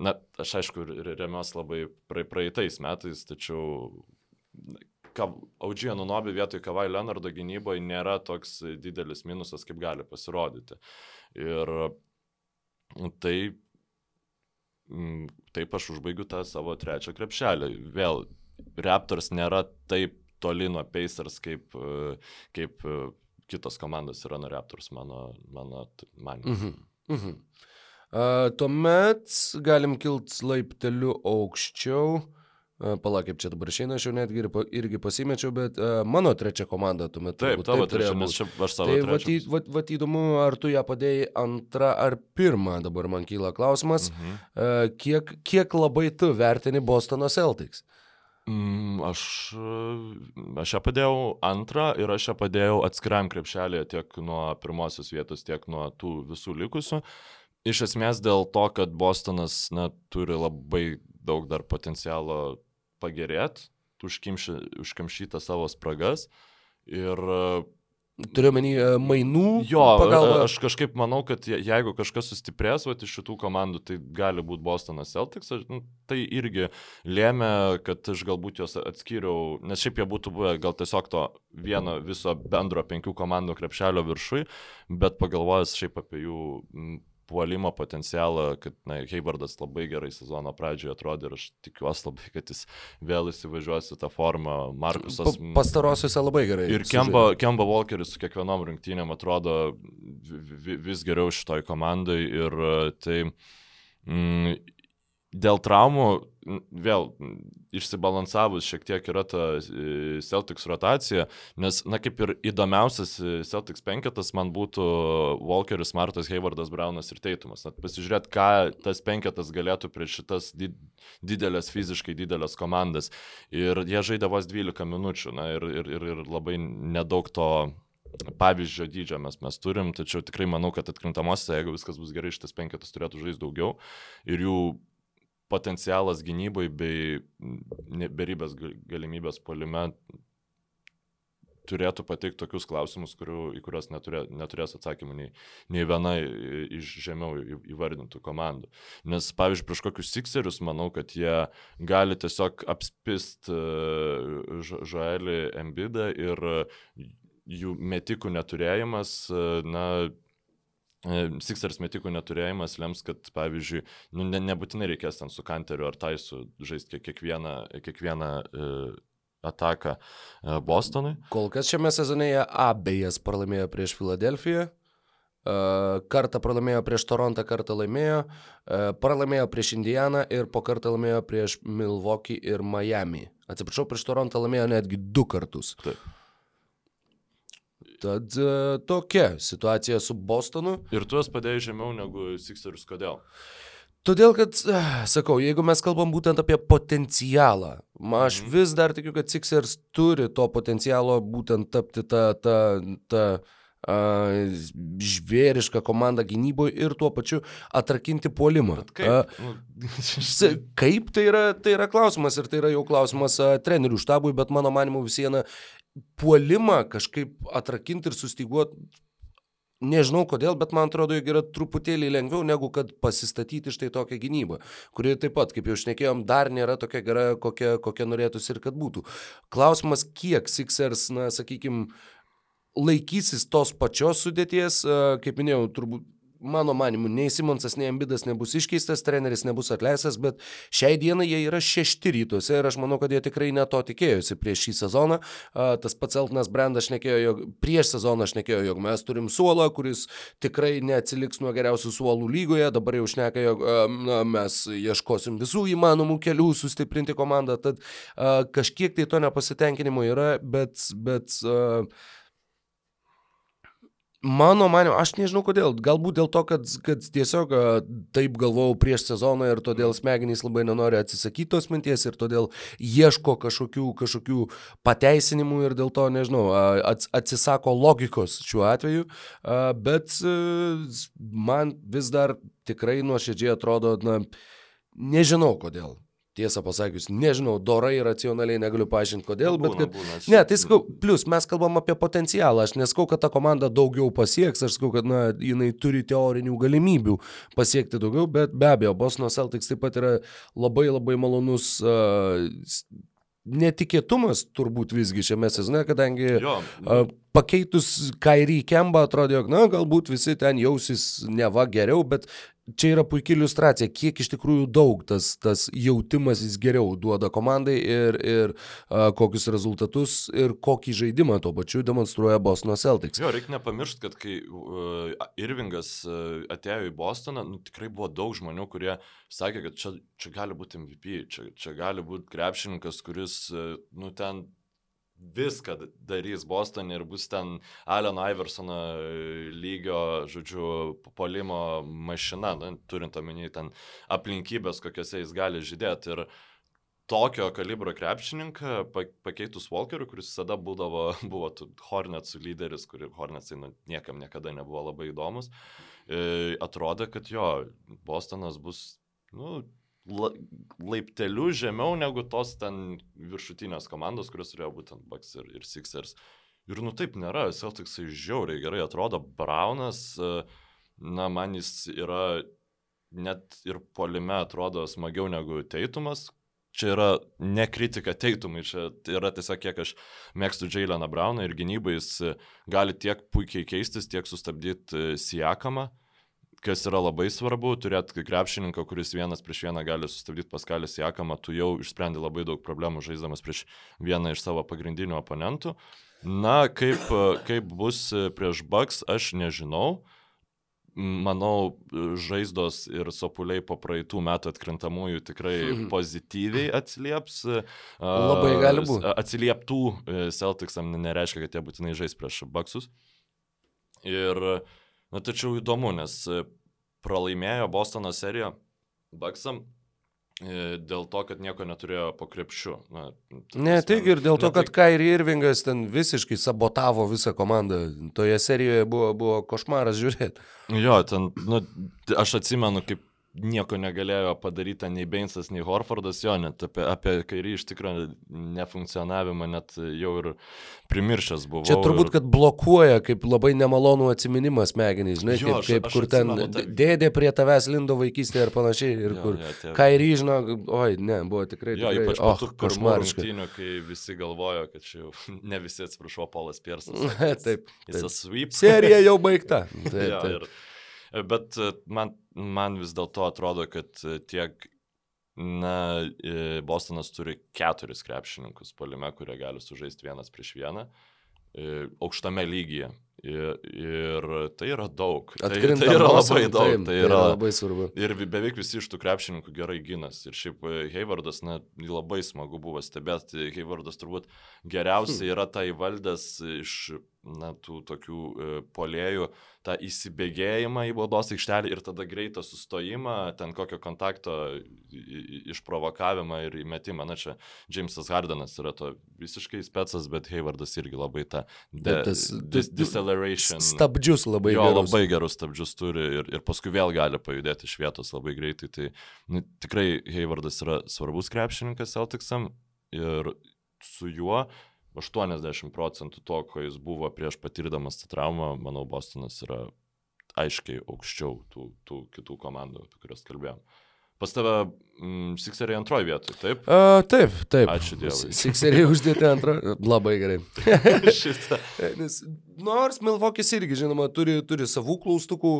na, aš aišku, remiuosi labai praeitais metais, tačiau Audžija Nunobi vietoj Kavai Leonardo gynyboje nėra toks didelis minusas, kaip gali pasirodyti. Ir tai taip aš užbaigiu tą savo trečią krepšelį. Vėl, Raptors nėra taip toli nuo Pacers, kaip, e, kaip e, kitos komandos yra nuo Raptors, mano, mano manimu. Mhm. Mhm. Uh, tuomet galim kilti laipteliu aukščiau. Uh, Palauk, kaip čia dabar išeina, aš jau netgi ir, irgi pasimečiau, bet uh, mano trečia komanda tuomet. Taip, tavo trečia, nes čia aš savo. Tai vat, vat, vat įdomu, ar tu ją padėjai antrą ar pirmą, dabar man kyla klausimas, mhm. uh, kiek, kiek labai tu vertini Bostono Celtics? Uh, aš, aš ją padėjau antrą ir aš ją padėjau atskiram krepšelėje tiek nuo pirmosios vietos, tiek nuo tų visų likusių. Iš esmės dėl to, kad Bostonas na, turi labai daug dar potencialo pagerėti, užkamšytą savo spragas ir Turiu menį e, mainų. Jo, pagalba. aš kažkaip manau, kad jeigu kažkas sustiprės va, iš šitų komandų, tai gali būti Bostonas Celtics. Aš, nu, tai irgi lėmė, kad aš galbūt juos atskyriau, nes šiaip jie būtų buvę gal tiesiog to vieno viso bendro penkių komandų krepšelio viršui, bet pagalvojęs šiaip apie jų puolimo potencialą, kad na, Heivardas labai gerai sezono pradžioje atrodė ir aš tikiuosi labai, kad jis vėl įsivažiuos į tą formą. Markusas. Pa, pastarosiuose labai gerai. Ir Kemba, Kemba Walkeris su kiekvienom rungtynėm atrodo vis geriau šitoj komandai ir tai mm, dėl traumų vėl išsibalansavus šiek tiek yra ta e, Celtics rotacija, nes, na, kaip ir įdomiausias e, Celtics penketas man būtų Walkeris, Martas, Haywardas, Brownas ir Teitumas. Net pasižiūrėt, ką tas penketas galėtų prieš šitas didelės, fiziškai didelės komandas. Ir jie žaidė vos 12 minučių, na, ir, ir, ir labai nedaug to pavyzdžio dydžio mes, mes turim, tačiau tikrai manau, kad atkrintamosiose, jeigu viskas bus gerai, šitas penketas turėtų žaisti daugiau ir jų potencialas gynybai bei beribės galimybės polime turėtų pateikti tokius klausimus, kurių, į kuriuos neturė, neturės atsakymų nei, nei viena iš žemiau įvardintų komandų. Nes, pavyzdžiui, prieš kokius Sixerius manau, kad jie gali tiesiog apspist Žoelį Embidą ir jų metikų neturėjimas, na, E, Sixers metikų neturėjimas lems, kad, pavyzdžiui, nu, ne, nebūtinai reikės ten su Kanteriu ar Taisu žaisti kiekvieną, kiekvieną e, ataką e, Bostonui. Kol kas šiame sezone jie abejas pralaimėjo prieš Filadelfiją, e, kartą pralaimėjo prieš Torontą, kartą laimėjo, e, pralaimėjo prieš Indianą ir po kartą laimėjo prieš Milwaukee ir Miami. Atsiprašau, prieš Torontą laimėjo netgi du kartus. Taip. Tad e, tokia situacija su Bostonu. Ir tu jas padėjai žemiau negu Sixers, kodėl? Todėl, kad, e, sakau, jeigu mes kalbam būtent apie potencialą, aš mhm. vis dar tikiu, kad Sixers turi to potencialo būtent tapti tą, tą, tą a, žvėrišką komandą gynyboje ir tuo pačiu atrakinti puolimą. Bet kaip? A, nu, [LAUGHS] kaip tai yra, tai yra klausimas ir tai yra jau klausimas a, trenerių štabui, bet mano manimu vis viena puolimą kažkaip atrakinti ir sustiguoti. Nežinau kodėl, bet man atrodo, jog yra truputėlį lengviau negu kad pasistatyti štai tokią gynybą, kuri taip pat, kaip jau šnekėjom, dar nėra tokia gera, kokia, kokia norėtųsi ir kad būtų. Klausimas, kiek Sixers, na, sakykime, laikysis tos pačios sudėties, kaip minėjau, turbūt mano manimu, nei Simonsas, nei Ambidas nebus iškeistas, treneris nebus atleistas, bet šiai dienai jie yra šešti rytuose ir aš manau, kad jie tikrai neto tikėjosi prieš šį sezoną. Tas pats Eltonas Brandas šnekėjo, jog prieš sezoną šnekėjo, jog mes turim suolą, kuris tikrai neatsiliks nuo geriausių suolų lygoje, dabar jau šneka, jog na, mes ieškosim visų įmanomų kelių sustiprinti komandą, tad kažkiek tai to nepasitenkinimo yra, bet, bet uh, Mano manio, aš nežinau kodėl. Galbūt dėl to, kad, kad tiesiog taip galvojau prieš sezoną ir todėl smegenys labai nenori atsisakyti tos minties ir todėl ieško kažkokių, kažkokių pateisinimų ir dėl to, nežinau, atsisako logikos šiuo atveju. Bet a, man vis dar tikrai nuoširdžiai atrodo, na, nežinau kodėl. Tiesą pasakius, nežinau, dorai racionaliai negaliu paaiškinti kodėl, Būna, bet kad... būna, aš- Ne, tai sakau, plus mes kalbam apie potencialą, aš neskau, kad ta komanda daugiau pasieks, aš sakau, kad na, jinai turi teorinių galimybių pasiekti daugiau, bet be abejo, Bosno Celtics taip pat yra labai labai malonus uh, netikėtumas turbūt visgi šiame sezone, kadangi Jo, A, Pakeitus Kairį Kemba atrodė, jog, na, galbūt visi ten jausis neva geriau, bet čia yra puikia iliustracija, kiek iš tikrųjų daug tas, tas jautimas jis geriau duoda komandai ir, ir a, kokius rezultatus ir kokį žaidimą tuo pačiu demonstruoja Bosno Celtics. Jo, reikia nepamiršti, kad kai uh, Irvingas uh, atėjo į Bostoną, nu, tikrai buvo daug žmonių, kurie sakė, kad čia, čia gali būti MVP, čia, čia gali būti krepšininkas, kuris, uh, nu, ten viską darys Bostonė ir bus ten Allen Iversono e, lygio, žodžiu, polimo mašina, na, turint omeny ten aplinkybės, kokiuose jis gali žydėti. Ir tokio kalibro krepšininką pa- pakeitus Walkeriu, kuris visada būdavo, [LAUGHS] buvo Hornetsų lyderis, kuri Hornetsai nu, niekam niekada nebuvo labai įdomus, e, atrodė, kad jo, Bostonas bus, nu, laipteliu žemiau negu tos ten viršutinės komandos, kurios turėjo būtent Bucks ir, ir Sixers. Ir nu taip nėra, Celticsai žiauriai gerai atrodo, Braunas, e, na, man jis yra net ir polime atrodo smagiau negu Teitumas. Čia yra ne kritika Teitumui, čia yra tiesiog kiek aš mėgstu Jaileną Brauną ir gynybai jis e, gali tiek puikiai keistis, tiek sustabdyti Sijakamą, kas yra labai svarbu, turėti krepšininką, kuris vienas prieš vieną gali sustabdyti Paskalį Sijakamą, tu jau išsprendi labai daug problemų žaisdamas prieš vieną iš savo pagrindinių oponentų. Na, kaip, kaip bus prieš Bucks, aš nežinau. Manau, žaizdos ir sopuliai po praeitų metų atkrintamųjų tikrai pozityviai atsilieps. Labai gali būt. A, Atsilieptų e, Celticsam nereiškia, kad jie būtinai žais prieš Bucksus. Ir, na, tačiau įdomu, nes e, pralaimėjo Bostono seriją Bucksam e, dėl to, kad nieko neturėjo po krepšiu. Na, Ne, tik ir dėl to, kad Kairi Irvingas ten visiškai sabotavo visą komandą. Toje serijoje buvo, buvo košmaras žiūrėti. Jo, ten, nu, aš atsimenu, kaip nieko negalėjo padaryti nei Bainsas, nei Horfordas, jo, net apie, apie kairį iš tikrųjų nefunkcionavimą net jau ir primiršęs buvau. Čia turbūt, ir... kad blokuoja kaip labai nemalonų atsiminimą smegenys, žinai, Jo, kaip, aš- kaip aš kur ten atsimenu tą- dėdė prie tavęs lindo vaikystėje ir panašiai. Ir Jo, kur jo, Kairi, žinau, oi, ne, buvo tikrai. Jo, tikrai, ypač po oh, tų pirmų košmariška. rungtynių, kai visi galvojo, kad čia jau [LAUGHS] ne visi atsiprašau, Polas Piersas. [LAUGHS] Taip, Jis taip. sweep. Serija jau baigta. Taip, [LAUGHS] Jo, taip. ir, bet e, man, man vis dėlto atrodo, kad e, tiek, na, e, Bostonas turi keturis krepšininkus polime, kurie gali sužaisti vienas prieš vieną aukštame lygyje. Ir, ir tai yra daug. Tai, Atkrintam tai yra labai daug. taip, Tai yra, labai svarbu. Ir beveik visi iš tų krepšininkų gerai ginas. Ir šiaip Heivardas, na, labai smagu buvo stebėti. Heivardas turbūt geriausiai yra tai valdęs iš, na, tų tokių e, polėjų, tą įsibėgėjimą į baudos aikštelę ir tada greitą sustojimą, ten kokio kontakto išprovokavimą ir įmetimą. Na, čia Jamesas Hardenas yra to visiškai specas, bet Heivardas irgi labai tą de, tas- dis, deceleration. Stabdžius labai jo, gerus. labai gerus stabdžius turi ir, ir paskui vėl gali pajudėti iš vietos labai greitai. Tai nu, tikrai Heivardas yra svarbus krepšininkas Celticsam ir su juo 80 procentų to, ko jis buvo prieš patirdamas tą traumą, manau, Bostonas yra aiškiai aukščiau tų, tų kitų komandų, apie kurias kalbėjom. Pas tave mm, Sixeriai antroji vietoje, taip? A, taip, taip. Ačiū Dievui. Sikseriai uždėti antrą. Labai gerai. [LAUGHS] Šitą. Nes, nors Milvokis irgi, žinoma, turi, turi savų klaustukų,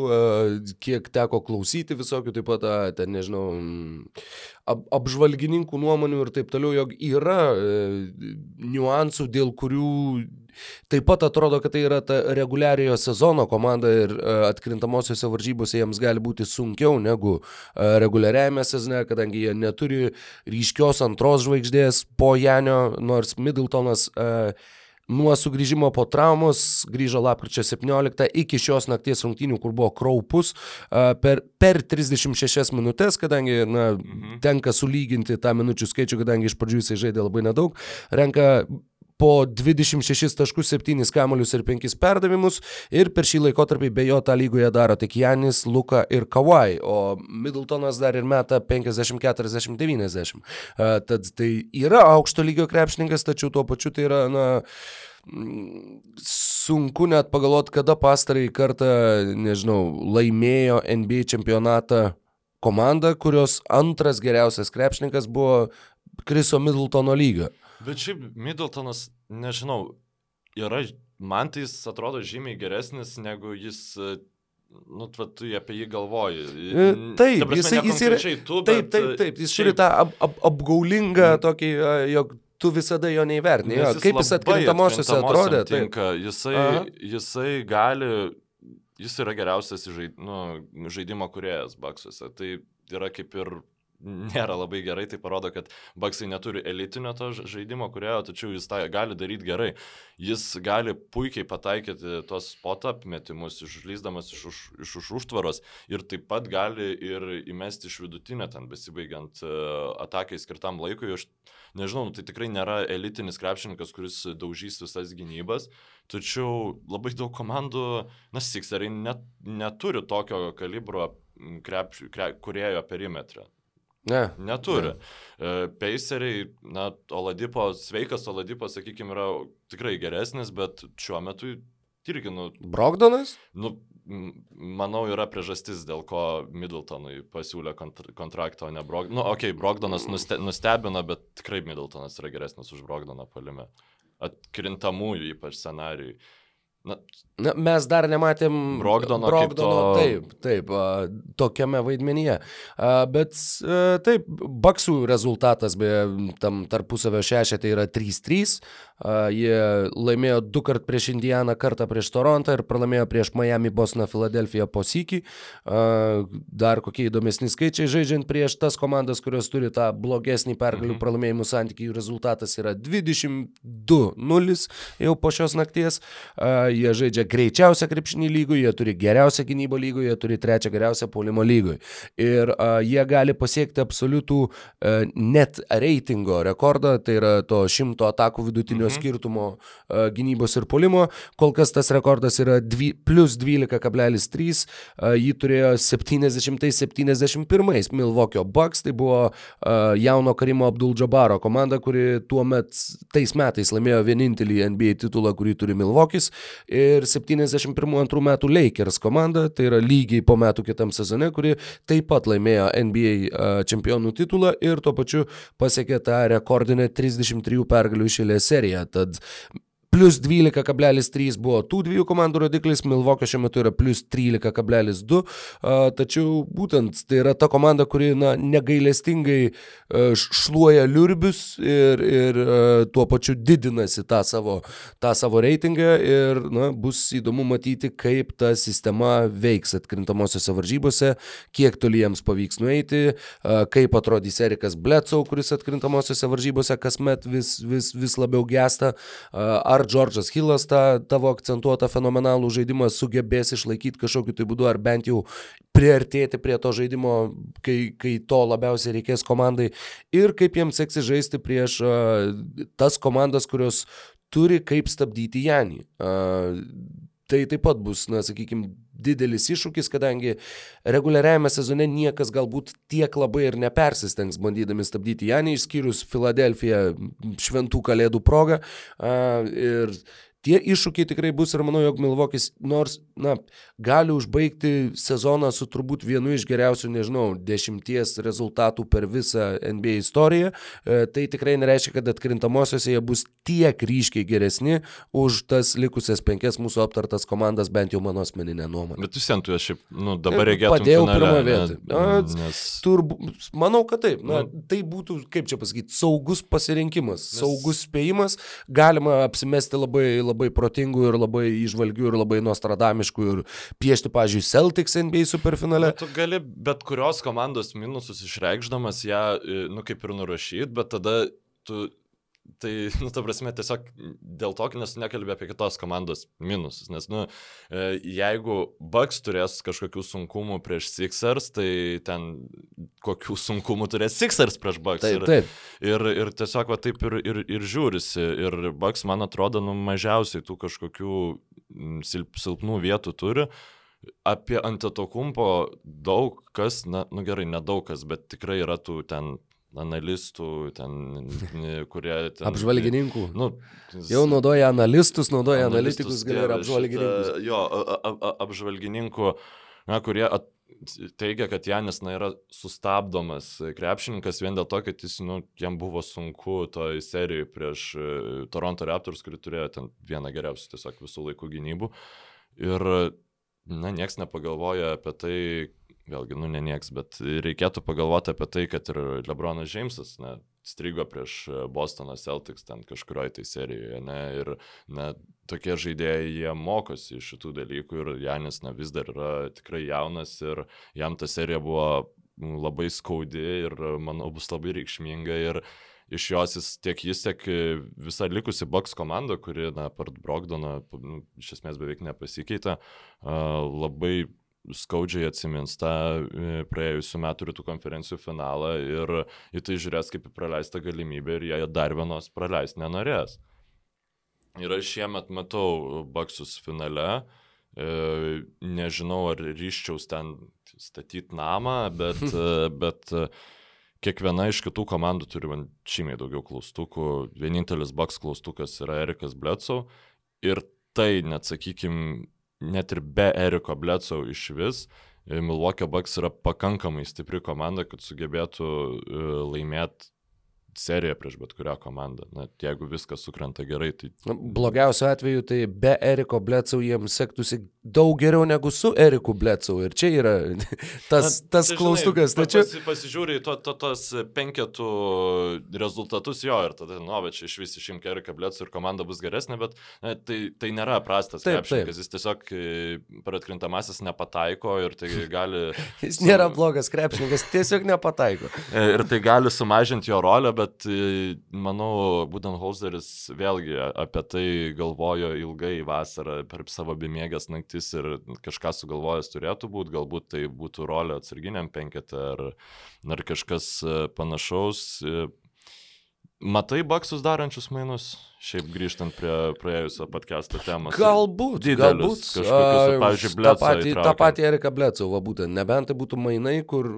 kiek teko klausyti visokių, taip pat, ten, nežinau, mm, ap, apžvalgininkų nuomonių ir taip toliau, jog yra e, niuansų, dėl kurių taip pat atrodo, kad tai yra ta reguliariojo sezono komanda ir e, atkrintamosiose varžybose jiems gali būti sunkiau negu e, reguliariajame sezone, kadangi jie neturi ryškios antros žvaigždės po Janio, nors Middletonas e, nuo sugrįžimo po traumos, grįžo lapkričio 17 iki šios nakties rungtynių, kur buvo kraupus, per, per 36 minutės, kadangi na, mhm. tenka sulyginti tą minučių skaičių, kadangi iš pradžių jisai žaidė labai nedaug, renka po 26 taškus, 7 kamolius ir 5 perdavimus ir per šį laikotarpį be jo tą lygoje daro tik Janis, Luka ir Kawai, o Middletonas dar ir meta 50-40-90. Tad tai yra aukšto lygio krepšininkas, tačiau tuo pačiu tai yra, na, sunku net pagalvoti, kada pastarąjį kartą, nežinau, laimėjo NBA čempionatą komanda, kurios antras geriausias krepšininkas buvo Kriso Middletono lyga. Bet šiaip Middletonas, nežinau, yra, man tai jis atrodo žymiai geresnis negu jis Nu, tu, tu apie jį galvoji. E, taip, prasme, jis, jis yra. Tu, taip, bet, taip, taip, jis šiaip... turi tą ap, ap, apgaulingą mm. tokį, jog tu visada jo neįvertini. Jo, kaip jis atkrintamosiose atrodė. Tinka. Jisai, Aha. jisai gali, jis yra geriausias žaid, nu, žaidimo kuriejas baksuose. Tai yra kaip ir nėra labai gerai, tai parodo, kad Baksai neturi elitinio to žaidimo kuriojo, tačiau jis tą gali daryti gerai. Jis gali puikiai pataikyti tos spot-up metimus, išlyzdamas iš už, iš už užtvaros ir taip pat gali ir įmesti iš vidutinio ten besibaigiant uh, atakai skirtam laikui. Aš nežinau, nu, tai tikrai nėra elitinis krepšininkas, kuris daužys visas gynybas, tačiau labai daug komandų, na, Sixeriai net, neturi tokio kalibro krep, krep, kurėjo perimetrą. Ne. Neturi. Ne. Paceriai, na, Oladipo, sveikas Oladipo, sakykime, yra tikrai geresnis, bet šiuo metu irgi, nu... Brogdonas? Nu, manau, yra priežastis, dėl ko Middletonui pasiūlė kontr kontraktą, o ne Brogdonas. Nu, okei, okay, Brogdonas nuste nustebino, bet tikrai Middletonas yra geresnis už Brogdoną palime. Atkrintamųjų ypač scenarijui. Na, Na, mes dar nematėm Brogdono, Brogdono to... taip, taip, tokiame vaidmenyje. Bet taip, Baksų rezultatas, beje, tam tarpusavio šešetė yra 3-3. Jie laimėjo du kart prieš Indianą, kartą prieš Torontą ir pralaimėjo prieš Miami, Bosną, Filadelfiją po sykį. Dar kokie įdomesni skaičiai žaidžiant prieš tas komandas, kurios turi tą blogesnį pergalių mhm. pralaimėjimų santykių. Rezultatas yra 22-0 jau po šios nakties. Jie žaidžia greičiausią krepšinį lygų, jie turi geriausią gynybą lygų, jie turi trečią geriausią polimo lygų. Ir uh, jie gali pasiekti absoliutų uh, net reitingo rekordą, tai yra to šimto atakų vidutinio mhm. skirtumo uh, gynybos ir polimo. Kol kas tas rekordas yra dvi, plus 12,3, uh, jį turėjo 70-71 Milvokio Bucks, tai buvo uh, jauno Karimo Abdul Džabaro komanda, kuri tuo met tais metais laimėjo vienintelį NBA titulą, kurį turi Milvokis. Ir 71-2 metų Lakers komanda, tai yra lygiai po metų kitam sezone, kuri taip pat laimėjo NBA čempionų titulą ir tuo pačiu pasiekė tą rekordinę 33 pergalių išėlę seriją. Tad Plus 12,3 buvo tų dviejų komandų rodiklis, Milvokio šiuo metu yra plus 13,2, tačiau būtent tai yra ta komanda, kuri na, negailestingai šluoja liurbius ir, ir tuo pačiu didinasi tą savo, tą savo reitingą ir na, bus įdomu matyti, kaip ta sistema veiks atkrintamosiose varžybose, kiek toli jiems pavyks nueiti, kaip atrodys Erikas Bledsoe, kuris atkrintamosiose varžybose kasmet vis, vis, vis labiau gesta. Ar ar Džordžas Hillas tą tavo akcentuotą fenomenalų žaidimą sugebės išlaikyti kažkokiu tai būdu, ar bent jau priartėti prie to žaidimo, kai, kai to labiausiai reikės komandai ir kaip jiems seksis žaisti prieš uh, tas komandas, kurios turi kaip stabdyti Janį. Uh, tai taip pat bus, na, sakykime, didelis iššūkis, kadangi reguliariajame sezone niekas galbūt tiek labai ir nepersistengs bandydami stabdyti Janį, išskyrus Filadelfiją šventų kalėdų progą. Ir tie iššūkiai tikrai bus ir manau, jog Milvokis nors, na, gali užbaigti sezoną su turbūt vienu iš geriausių, nežinau, dešimties rezultatų per visą NBA istoriją, e, tai tikrai nereiškia, kad atkrintamosiose jie bus tiek ryškiai geresni už tas likusias penkias mūsų aptartas komandas, bent jau mano asmeninė nuomonė. Bet tu aš šiaip, nu, dabar reikėtų. Padėjau pirmą vietą. Ne, nes... Turbu, manau, kad taip. Na, nu, tai būtų, kaip čia pasakyti, saugus pasirinkimas, nes... saugus spėjimas. Galima apsimesti labai labai protingų ir labai išvalgių ir labai nostradamiškų ir piešti, pažiūrėjau, Celtics NBA superfinale. Bet tu gali bet kurios komandos minusus išreikšdamas ją, e, nu kaip ir nurašyti, bet tada tu Tai, nu, ta prasme, tiesiog dėl to, nes nekalbė apie kitos komandos minusus. Nes, nu, e, jeigu Bucks turės kažkokių sunkumų prieš Sixers, tai ten kokių sunkumų turės Sixers prieš Bucks. Taip, taip. Ir, ir, ir tiesiog va, taip ir, ir, ir žiūrisi. Ir Bucks, man atrodo, nu, mažiausiai tų kažkokių silp, silpnų vietų turi. Apie Antetokumpo daug kas, na, nu gerai, nedaug kas, bet tikrai yra tų ten analistų, ten, kurie... Ten, apžvalgininkų. Nu, jau naudoja analistus, naudoja analitikus, gal ir apžvalgininkus. Šitą, jo, a, a, apžvalgininkų, na, kurie at, teigia, kad Janis na, yra sustabdomas krepšininkas vien dėl to, kad jis, nu, jam buvo sunku toj serijai prieš e, Toronto Raptors, kuri turėjo ten vieną geriausių tiesiog visų laikų gynybų. Ir, na, nieks nepagalvoja apie tai, vėlgi, nu ne nieks, bet reikėtų pagalvoti apie tai, kad ir Lebronas Džeimsas, na, strigo prieš Bostono Celtics ten kažkurioje tai serijoje, ne, ir, na, tokie žaidėjai, jie mokosi iš šitų dalykų ir Janis, na, vis dar yra tikrai jaunas ir jam ta serija buvo labai skaudi ir, manau, bus labai reikšminga ir iš jos jis tiek jis, tiek visa likusi boks komanda, kuri, na, per Brogdoną, nu, iš esmės beveik nepasikeitė, labai skaudžiai atsimins tą e, praėjusių metų rytų konferencijų finalą ir į tai žiūrės kaip į praleistą galimybę ir jie dar vienos praleisti nenorės. Ir aš šiemet matau Baksus finale, e, nežinau ar ryščiaus ten statyti namą, bet, [LAUGHS] e, bet kiekviena iš kitų komandų turi man šimiai daugiau klaustukų. Vienintelis Baks klaustukas yra Erikas Bletsau ir tai net, sakykime, net ir be Eriko Bledsoe iš vis, e, Milwaukee Bucks yra pakankamai stipri komanda, kad sugebėtų e, laimėti seriją prieš bet kurią komandą. Na, jeigu viskas sukrenta gerai, tai... Blogiausiu atveju, tai be Eriko Blecau jiems sektųsi daug geriau negu su Eriku Blecau. Ir čia yra [LAUGHS] tas, Na, tas čia, klaustukas. Žinai, tačiau... Pasi, pasižiūrė į to, to, tos penketų rezultatus jo ir tada, nu, bet čia iš vis išimk Eriką Blecau ir komanda bus geresnė, bet na, tai, tai nėra prastas krepšininkas. Jis tiesiog e, per atkrintamasis nepataiko ir tai [LAUGHS] gali... Jis nėra blogas krepšininkas, tiesiog nepataiko. E, ir tai gali sumažinti jo rolę, bet e, manau, Budenholzeris vėlgi apie tai galvojo ilgai vasarą per savo bemėgęs naktis ir kažką sugalvojęs turėtų būti, galbūt tai būtų rolė atsarginiam penketą ar, ar kažkas e, panašaus. E, matai baksus darančius mainus? Šiaip grįžtant prie praėjusio podcast'o temos. Galbūt, didelius, galbūt. Kažkokius, pavyzdžiui, Blecą. Ta pati, ta pati Erika Blecova, būtent, nebent tai būtų mainai, kur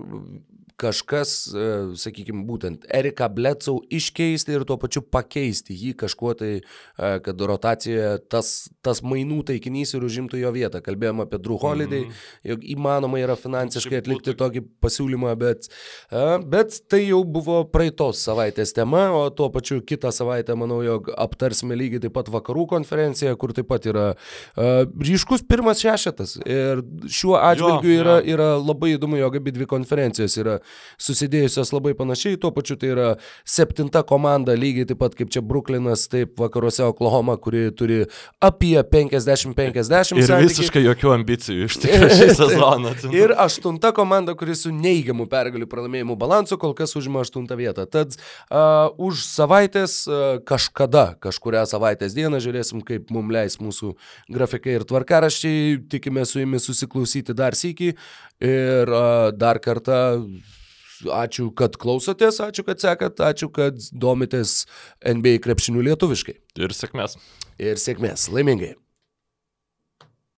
kažkas, e, sakykime, būtent Erika Blecau iškeisti ir tuo pačiu pakeisti jį kažkuo tai, e, kad rotacijoje tas, tas mainų taikinys ir užimtų jo vietą. Kalbėjom apie Drew Holiday, mm. jog įmanoma yra finansiškai atlikti tokį pasiūlymą, bet, e, bet tai jau buvo praeitos savaitės tema, o tuo pačiu kitą savaitę manau, jog aptarsime lygiai taip pat vakarų konferenciją, kur taip pat yra ryškus pirmas šešetas. Ir šiuo atžvilgiu jo, yra, jo. yra labai įdomu, jog abi dvi konferencijos yra susidėjusios labai panašiai, tuo pačiu tai yra septinta komanda, lygiai taip pat kaip čia Bruklinas, taip vakaruose Oklahoma, kuri turi apie 50-50. Ir santykį. visiškai jokių ambicijų iš tikrųjų šį [LAUGHS] sezoną. ir aštunta komanda, kuri su neigiamu pergalių pralaimėjimų balansu kol kas užima aštuntą vietą. Tad uh, už savaitės uh, kažkada, kažkuria savaitės dieną žiūrėsim, kaip mums leis mūsų grafikai ir tvarkaraščiai. Tikime su jumis susiklausyti dar sėki ir uh, dar kartą ačiū, kad klausotės, ačiū, kad sekat, ačiū, kad domitės NBA krepšinių lietuviškai. Ir sėkmės. Ir sėkmės, laimingai.